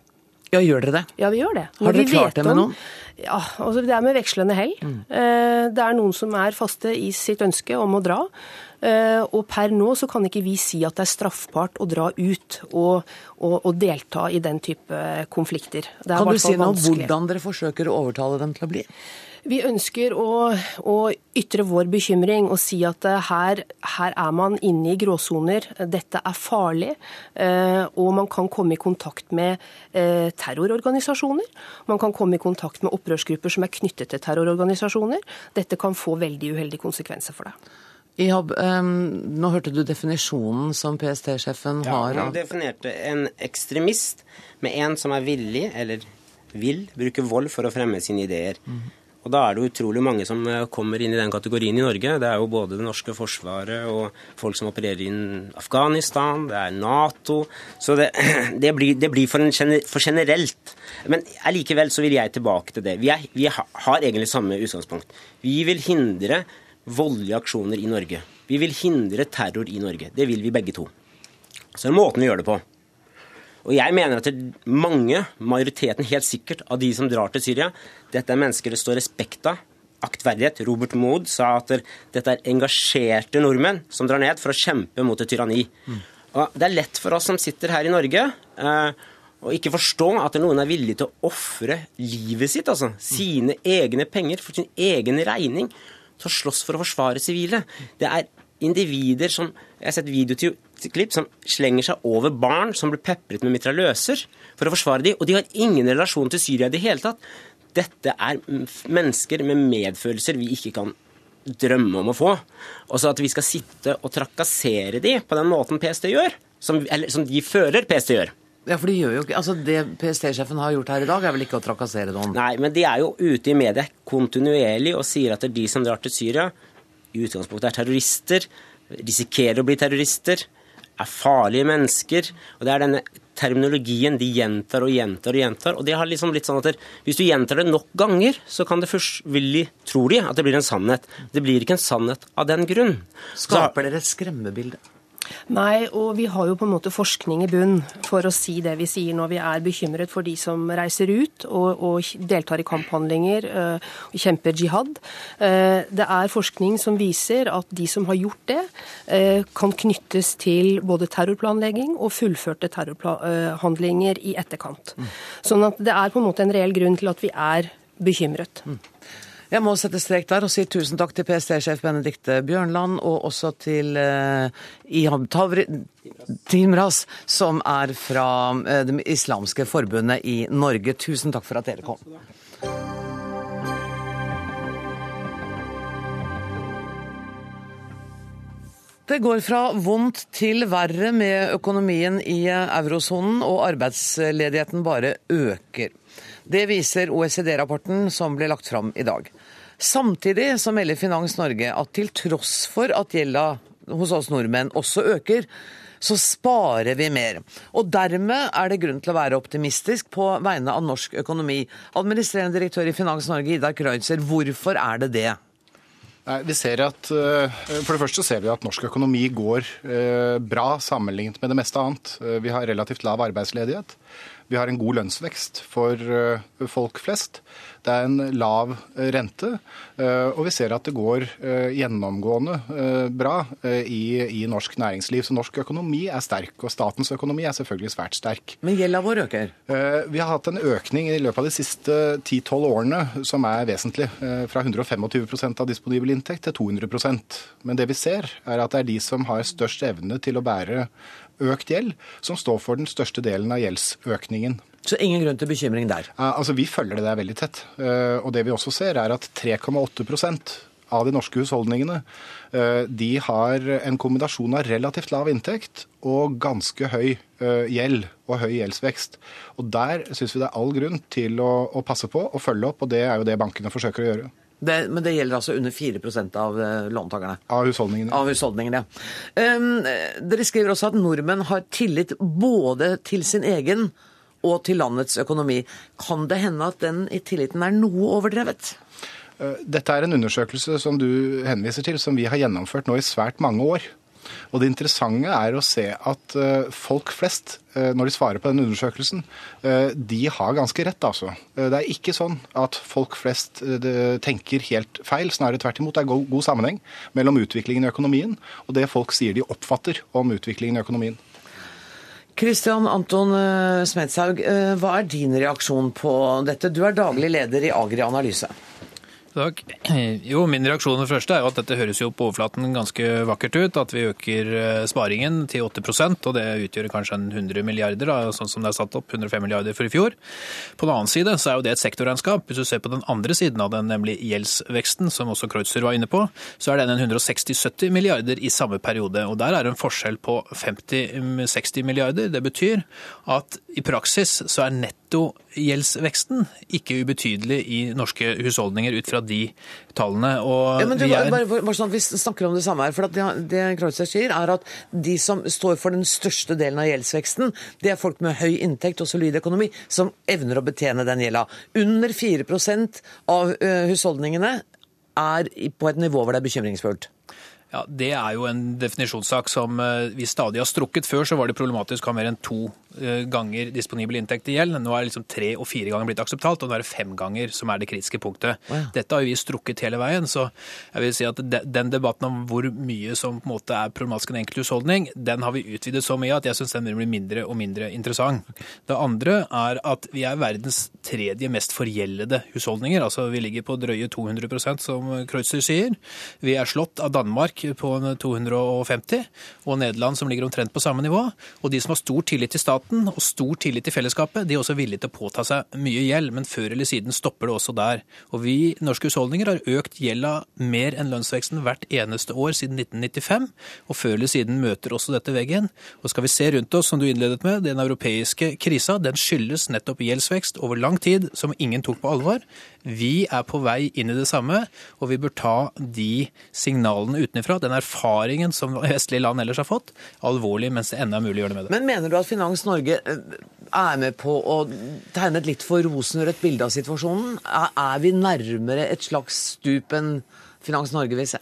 Ja, gjør dere det? Ja, vi gjør det. Har dere vi klart vet det med noen? Ja, altså Det er med vekslende hell. Eh, Det er noen som er faste i sitt ønske om å dra. Eh, Og per nå så kan ikke vi si at det er straffbart å dra ut og, og, og delta i den type konflikter. Er Kan du si noe om hvordan dere forsøker å overtale dem til å bli? Vi ønsker å, å ytre vår bekymring og si at eh, her, her er man inne i gråsoner. Dette er farlig. eh, Og man kan komme i kontakt med eh, terrororganisasjoner. Man kan komme i kontakt med opprørsgrupper som er knyttet til terrororganisasjoner. Dette kan få veldig uheldige konsekvenser for deg. Ihab, ehm, nå hørte du definisjonen som PST-sjefen Ja, har. han definerte en ekstremist med en som er villig, eller vil, bruke vold for å fremme sine ideer. Og da er det utrolig mange som eh, kommer inn i den kategorien i Norge. Det er jo både det norske forsvaret og folk som opererer innen Afghanistan, det er Nato. Så det, det blir, det blir for, for generelt. Men allikevel så vil jeg tilbake til det. Vi, er, vi har egentlig samme utgangspunkt. Vi vil hindre voldelige aksjoner i Norge. Vi vil hindre terror i Norge. Det vil vi begge to. Så det er måten vi gjør det på. Og jeg mener at det er mange, majoriteten helt sikkert, av de som drar til Syria, dette er mennesker det står respekt av. Aktverdighet. Robert Mood sa at dette er engasjerte nordmenn som drar ned for å kjempe mot et tyranni. Og det er lett for oss som sitter her i Norge, eh, å ikke forstå at noen er villig til å ofre livet sitt, altså sine egne penger for sin egen regning, til å slåss for å forsvare sivile. Det er individer som Jeg har sett videoklipp som slenger seg over barn som blir pepret med mitraljøser for å forsvare dem, og de har ingen relasjon til Syria i det hele tatt. Dette er mennesker med medfølelser vi ikke kan drømme om å få. Og så at vi skal sitte og trakassere dem på den måten PST gjør, som, eller som de føler PST gjør. Ja, for de gjør jo ikke, altså Det PST-sjefen har gjort her i dag, er vel ikke å trakassere noen? Nei, men de er jo ute i media kontinuerlig og sier at det er de som drar til Syria, i utgangspunktet er terrorister. risikerer å bli terrorister, er farlige mennesker. Og det er denne terminologien de gjentar og gjentar og gjentar. Og det har liksom blitt sånn at hvis du gjentar det nok ganger, så kan det først villig, tror de, at det blir en sannhet. Det blir ikke en sannhet av den grunn. Skaper dere et skremmebilde? Nei, og vi har jo på en måte forskning i bunn for å si det vi sier når vi er bekymret for de som reiser ut og, og deltar i kamphandlinger øh, og kjemper jihad. Uh, det er forskning som viser at de som har gjort det, uh, kan knyttes til både terrorplanlegging og fullførte terrorhandlinger i etterkant. Mm. Sånn at det er på en måte en reell grunn til at vi er bekymret. Jeg må sette strek der og si tusen takk til PST-sjef Benedikte Bjørnland, og også til uh, Ihab Tavri Timras, som er fra uh, Det islamske forbundet i Norge. Tusen takk for at dere kom. Det går fra vondt til verre med økonomien i eurosonen, og arbeidsledigheten bare øker. Det viser OECD-rapporten som ble lagt fram i dag. Samtidig så melder Finans Norge at til tross for at gjelda hos oss nordmenn også øker, så sparer vi mer. Og dermed er det grunn til å være optimistisk på vegne av norsk økonomi. Administrerende direktør i Finans Norge, Idar Kreutzer, hvorfor er det det? Nei, vi ser at, eh, For det første ser vi at norsk økonomi går eh, bra sammenlignet med det meste annet. Eh, vi har relativt lav arbeidsledighet. Vi har en god lønnsvekst for folk flest. Det er en lav eh, rente, eh, og vi ser at det går eh, gjennomgående bra i, i norsk næringsliv. Så norsk økonomi er sterk, og statens økonomi er selvfølgelig svært sterk. Men gjelda vår øker? Vi har hatt en økning i løpet av de siste 10-12 årene som er vesentlig. Fra 125% av disponibel inntekt til 200% Men det vi ser, er at det er de som har størst evne til å bære økt gjeld, som står for den største delen av gjeldsøkningen. Så ingen grunn til bekymring der? Uh, altså, Vi følger det der veldig tett. Uh, og det vi også ser, er at 3,8% av de norske husholdningene uh, de har en kombinasjon av relativt lav inntekt og ganske høy gjeld og høy gjeldsvekst. Og Der syns vi det er all grunn til å, å, passe på og følge opp, og det er jo det bankene forsøker å gjøre. Det, men det gjelder altså under 4 av låntakerne? Av husholdningene. Av husholdningene, ja. Um, dere skriver også at nordmenn har tillit både til sin egen og til landets økonomi. Kan det hende at den i tilliten er noe overdrevet? Eh, dette er en undersøkelse som du henviser til, som vi har gjennomført nå i svært mange år. Og Det interessante er å se at eh, folk flest, eh, når de svarer på den undersøkelsen, de har ganske rett, altså. Det er ikke sånn at folk flest tenker helt feil. Snarere tvert imot. Det er god sammenheng mellom utviklingen i økonomien og det folk sier de oppfatter om utviklingen i økonomien. Kristian Anton eh, Smedshaug, eh, hva er din reaksjon på dette? Du er daglig leder i Agri Analyse. Takk. Jo, Min reaksjon det første er jo at dette høres jo på overflaten ganske vakkert ut. At vi øker eh, sparingen til 8% og det utgjør kanskje 100 milliarder, da, sånn som det er satt opp. 105 milliarder for i fjor. På den annen side så er jo det et sektorregnskap. Hvis du ser på den andre siden av den, nemlig gjeldsveksten, som også Kreutzer var inne på, så er den 160-70 milliarder i samme periode. Og der er det en forskjell på 50-60 milliarder. Det betyr at i praksis så er nettogjeldsveksten ikke ubetydelig i norske husholdninger ut fra de tallene. Ja, men du, er... bare, bare, sånn Vi snakker om det samme her. for Det, det Kreutzer sier, er at de som står for den største delen av gjeldsveksten, det er folk med høy inntekt og solid økonomi, som evner å betjene den gjelda. Under 4% av husholdningene er på et nivå hvor det er bekymringsfullt. Ja, Det er jo en definisjonssak som vi stadig har strukket. Før så var det problematisk å ha mer enn to ganger disponibel inntekt i gjeld. Nå er det liksom tre og fire ganger blitt akseptalt, og nå er det fem ganger som er det kritiske punktet. Ja. Dette har vi strukket hele veien, så jeg vil si at den debatten om hvor mye som på en måte er problematisk i en enkelt husholdning, den har vi utvidet så mye at jeg syns den blir mindre og mindre interessant. Det andre er at vi er verdens tredje mest forgjeldede husholdninger. Altså vi ligger på drøye 200% som Kreutzer sier. Vi er slått av Danmark på 250, og Nederland som ligger omtrent på samme nivå. Og de som har stor tillit til staten, staten og stor tillit til fellesskapet, de er også villige til å påta seg mye gjeld, men før eller siden stopper det også der. Og vi norske husholdninger har økt gjelda mer enn lønnsveksten hvert eneste år siden 1995, og før eller siden møter også dette veggen. Og skal vi se rundt oss, som du innledet med, den europeiske krisa, den skyldes nettopp gjeldsvekst over lang tid, som ingen tok på alvor. Vi er på vei inn i det samme, og vi bør ta de signalene utenfra, den erfaringen som vestlige land ellers har fått, alvorlig mens det ennå er mulig å gjøre det med det. Men mener du at Finans Norge eh, er med på å tegne et litt for rosenrødt bilde av situasjonen? Er vi nærmere et slags stup enn Finans Norge vil se?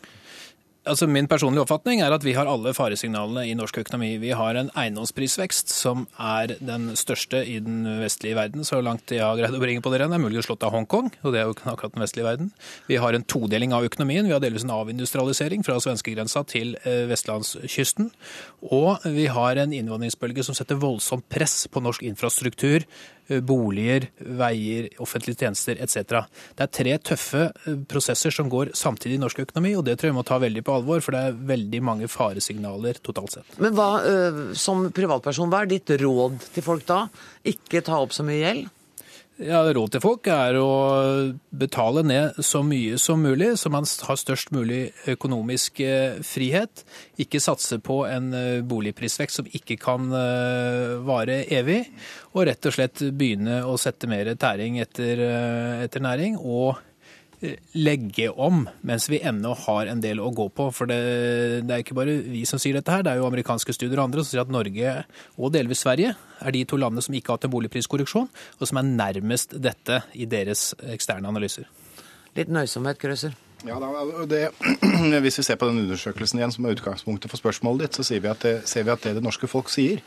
Altså Min personlige oppfatning er at vi har alle faresignalene i norsk økonomi. Vi har en eiendomsprisvekst som er den største i den vestlige verden, så langt jeg har greid å bringe på det. Det er mulig å slått av Hongkong, og det er jo ikke akkurat den vestlige verden. Vi har en todeling av økonomien. Vi har delvis en avindustrialisering fra svenskegrensa til eh, vestlandskysten. Og vi har en innvandringsbølge som setter voldsomt press på norsk infrastruktur, boliger, veier, offentlige tjenester etc. Det er tre tøffe eh, prosesser som går samtidig i norsk økonomi, og det tror jeg må ta veldig på alvor, for det er veldig mange faresignaler totalt sett. Men hva, eh, som privatperson, hva er ditt råd til folk da? Ikke ta opp så mye gjeld? Ja, Råd til folk er å betale ned så mye som mulig, så man har størst mulig økonomisk eh, frihet. Ikke satse på en eh, boligprisvekst som ikke kan eh, vare evig. Og rett og slett begynne å sette mer tæring etter, etter næring. og legge om mens vi ennå har en del å gå på. For det, det er ikke bare vi som sier dette her, det er jo amerikanske studier og andre som sier at Norge og delvis Sverige er de to landene som ikke har hatt en boligpriskorreksjon, og som er nærmest dette i deres eksterne analyser. Litt nøysomhet, Krøser. Ja, da, det, Hvis vi ser på den undersøkelsen igjen, som er utgangspunktet for spørsmålet ditt, så ser vi, at det, ser vi at det det norske folk sier,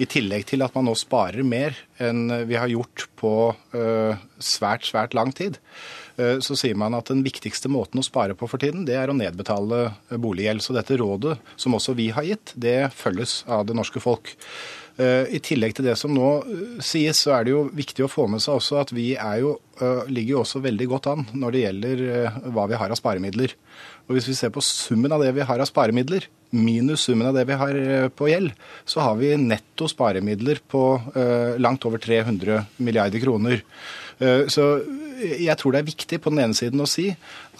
i tillegg til at man nå sparer mer enn vi har gjort på øh, svært, svært lang tid, så sier man at den viktigste måten å spare på for tiden, det er å nedbetale boliggjeld. Så dette rådet, som også vi har gitt, det følges av det norske folk. Eh, I tillegg til det som nå eh, sies, så er det jo viktig å få med seg også at vi jo, eh, ligger jo også veldig godt an når det gjelder hva vi har av sparemidler. Og Hvis vi ser på summen av det vi har av sparemidler, minus summen av det vi har på gjeld, så har vi netto sparemidler på langt over 300 milliarder kroner. Så jeg tror det er viktig på den ene siden å si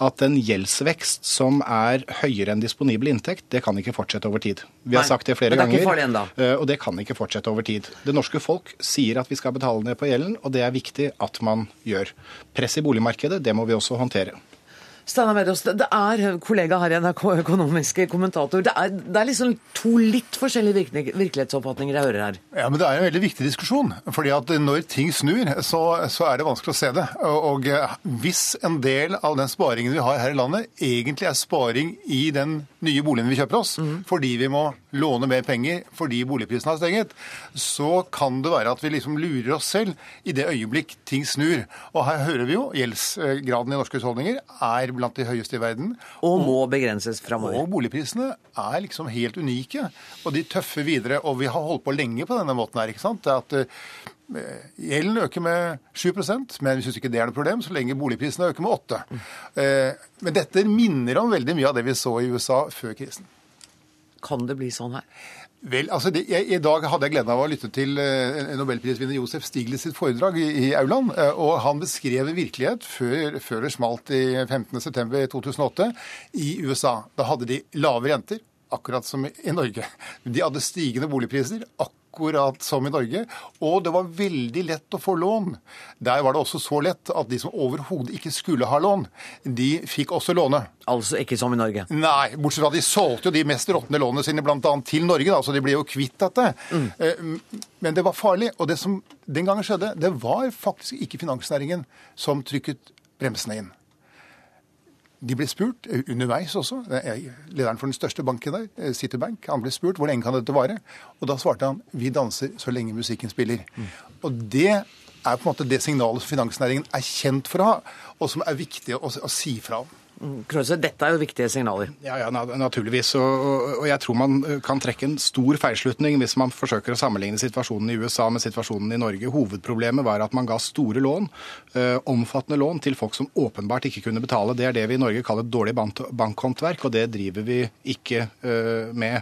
at en gjeldsvekst som er høyere enn disponibel inntekt, det kan ikke fortsette over tid. Vi har Nei, sagt det flere det er ganger, eh, og det kan ikke fortsette over tid. Det norske folk sier at vi skal betale ned på gjelden, og det er viktig at man gjør. Press i boligmarkedet, det må vi også håndtere. Steinar Vedås, det det er kollega her i NRK, økonomiske kommentator. Det er, det er liksom to litt forskjellige virkelighetsoppfatninger jeg hører her. Ja, men Det er en veldig viktig diskusjon. fordi at Når ting snur, så, så er det vanskelig å se det. Og, og eh, Hvis en del av den sparingen vi har her i landet, egentlig er sparing i den nye boligen vi kjøper oss, fordi vi må låne mer penger fordi boligprisene har steget, så kan det være at vi liksom lurer oss selv i det øyeblikk ting snur. Og her hører vi jo gjeldsgraden i norske husholdninger er blant de høyeste i verden. Og må begrenses framover. Og boligprisene er liksom helt unike. Og de tøffer videre. Og vi har holdt på lenge på denne måten her. ikke sant? Det at eh, Gjelden øker med 7% men vi syns ikke det er noe problem så lenge boligprisene øker med 8 Eh, Men dette minner om veldig mye av det vi så i USA før krisen. Kan det bli sånn her? Vel, altså det, jeg, I dag hadde jeg gleden av å lytte til eh, nobelprisvinner Josef Stiglitz sitt foredrag i, i Auland. eh, og Han beskrev virkelighet før, før det smalt i 15.9.2008 i USA. Da hadde de lave renter, akkurat som i Norge. De hadde stigende boligpriser, akkurat som i Norge. Og det var veldig lett å få lån. Der var det også så lett at de som overhodet ikke skulle ha lån, de fikk også låne. Altså ikke som i Norge? Nei, bortsett fra at de solgte jo de mest råtne lånene sine bl.a. til Norge, da, så de ble jo kvitt dette. Mm. Men det var farlig. Og det som den gangen skjedde, det var faktisk ikke finansnæringen som trykket bremsene inn. De ble spurt eh, underveis også. Lederen for den største banken der, eh, Citibank, han ble spurt hvor lenge kan dette vare. Og da svarte han vi danser så lenge musikken spiller. Og det er på en måte det signalet som finansnæringen er kjent for å ha, og som er viktig å, å si fra om. Krøse, dette er jo viktige signaler. Ja, ja, naturligvis. Og, og, jeg tror man eh, kan trekke en stor feilslutning hvis man forsøker å sammenligne situasjonen i USA med situasjonen i Norge. Hovedproblemet var at man ga store lån, eh, omfattende lån, til folk som åpenbart ikke kunne betale. Det er det vi i Norge kaller dårlig bank bankhåndverk, og det driver vi ikke eh, med.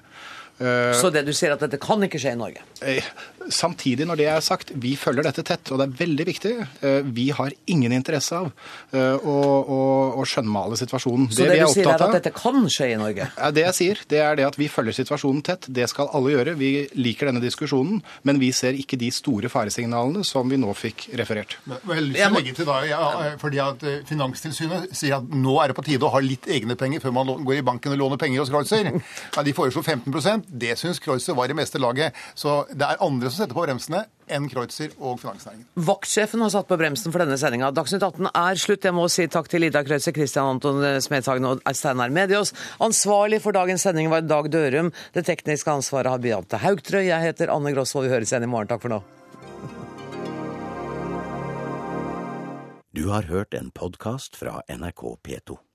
Så det du sier at dette kan ikke skje i Norge? Eh, Samtidig, når det er sagt, vi følger dette tett, og det er veldig viktig. Eh, Vi har ingen interesse av eh, å, å, å skjønnmale situasjonen. Så det, det du sier er at dette kan skje i Norge? Det jeg sier, det er det at vi følger situasjonen tett. Det skal alle gjøre. Vi liker denne diskusjonen, men vi ser ikke de store faresignalene som vi nå fikk referert. Men jeg har lyst til å legge til da, ja, fordi at eh, Finanstilsynet sier at nå er det på tide å ha litt egne penger før man går i banken og låner penger hos Kreutzer. Ja, de foreslo 15 Det syns Kreutzer var i meste laget. Så det er andre som setter på bremsene enn Kreutzer og finansnæringen. Vaktsjefen har satt på bremsen for denne sendinga. Dagsnytt 18 er slutt. Jeg må si takk til Ida Kreutzer, Christian Anton Smedshagen og Steinar Medios. Ansvarlig for dagens sending var Dag Dørum. Det tekniske ansvaret har Beate Haugtrø. Jeg heter Anne Grosvold. Vi høres igjen i morgen. Takk for nå. Du har hørt en podkast fra NRK P2.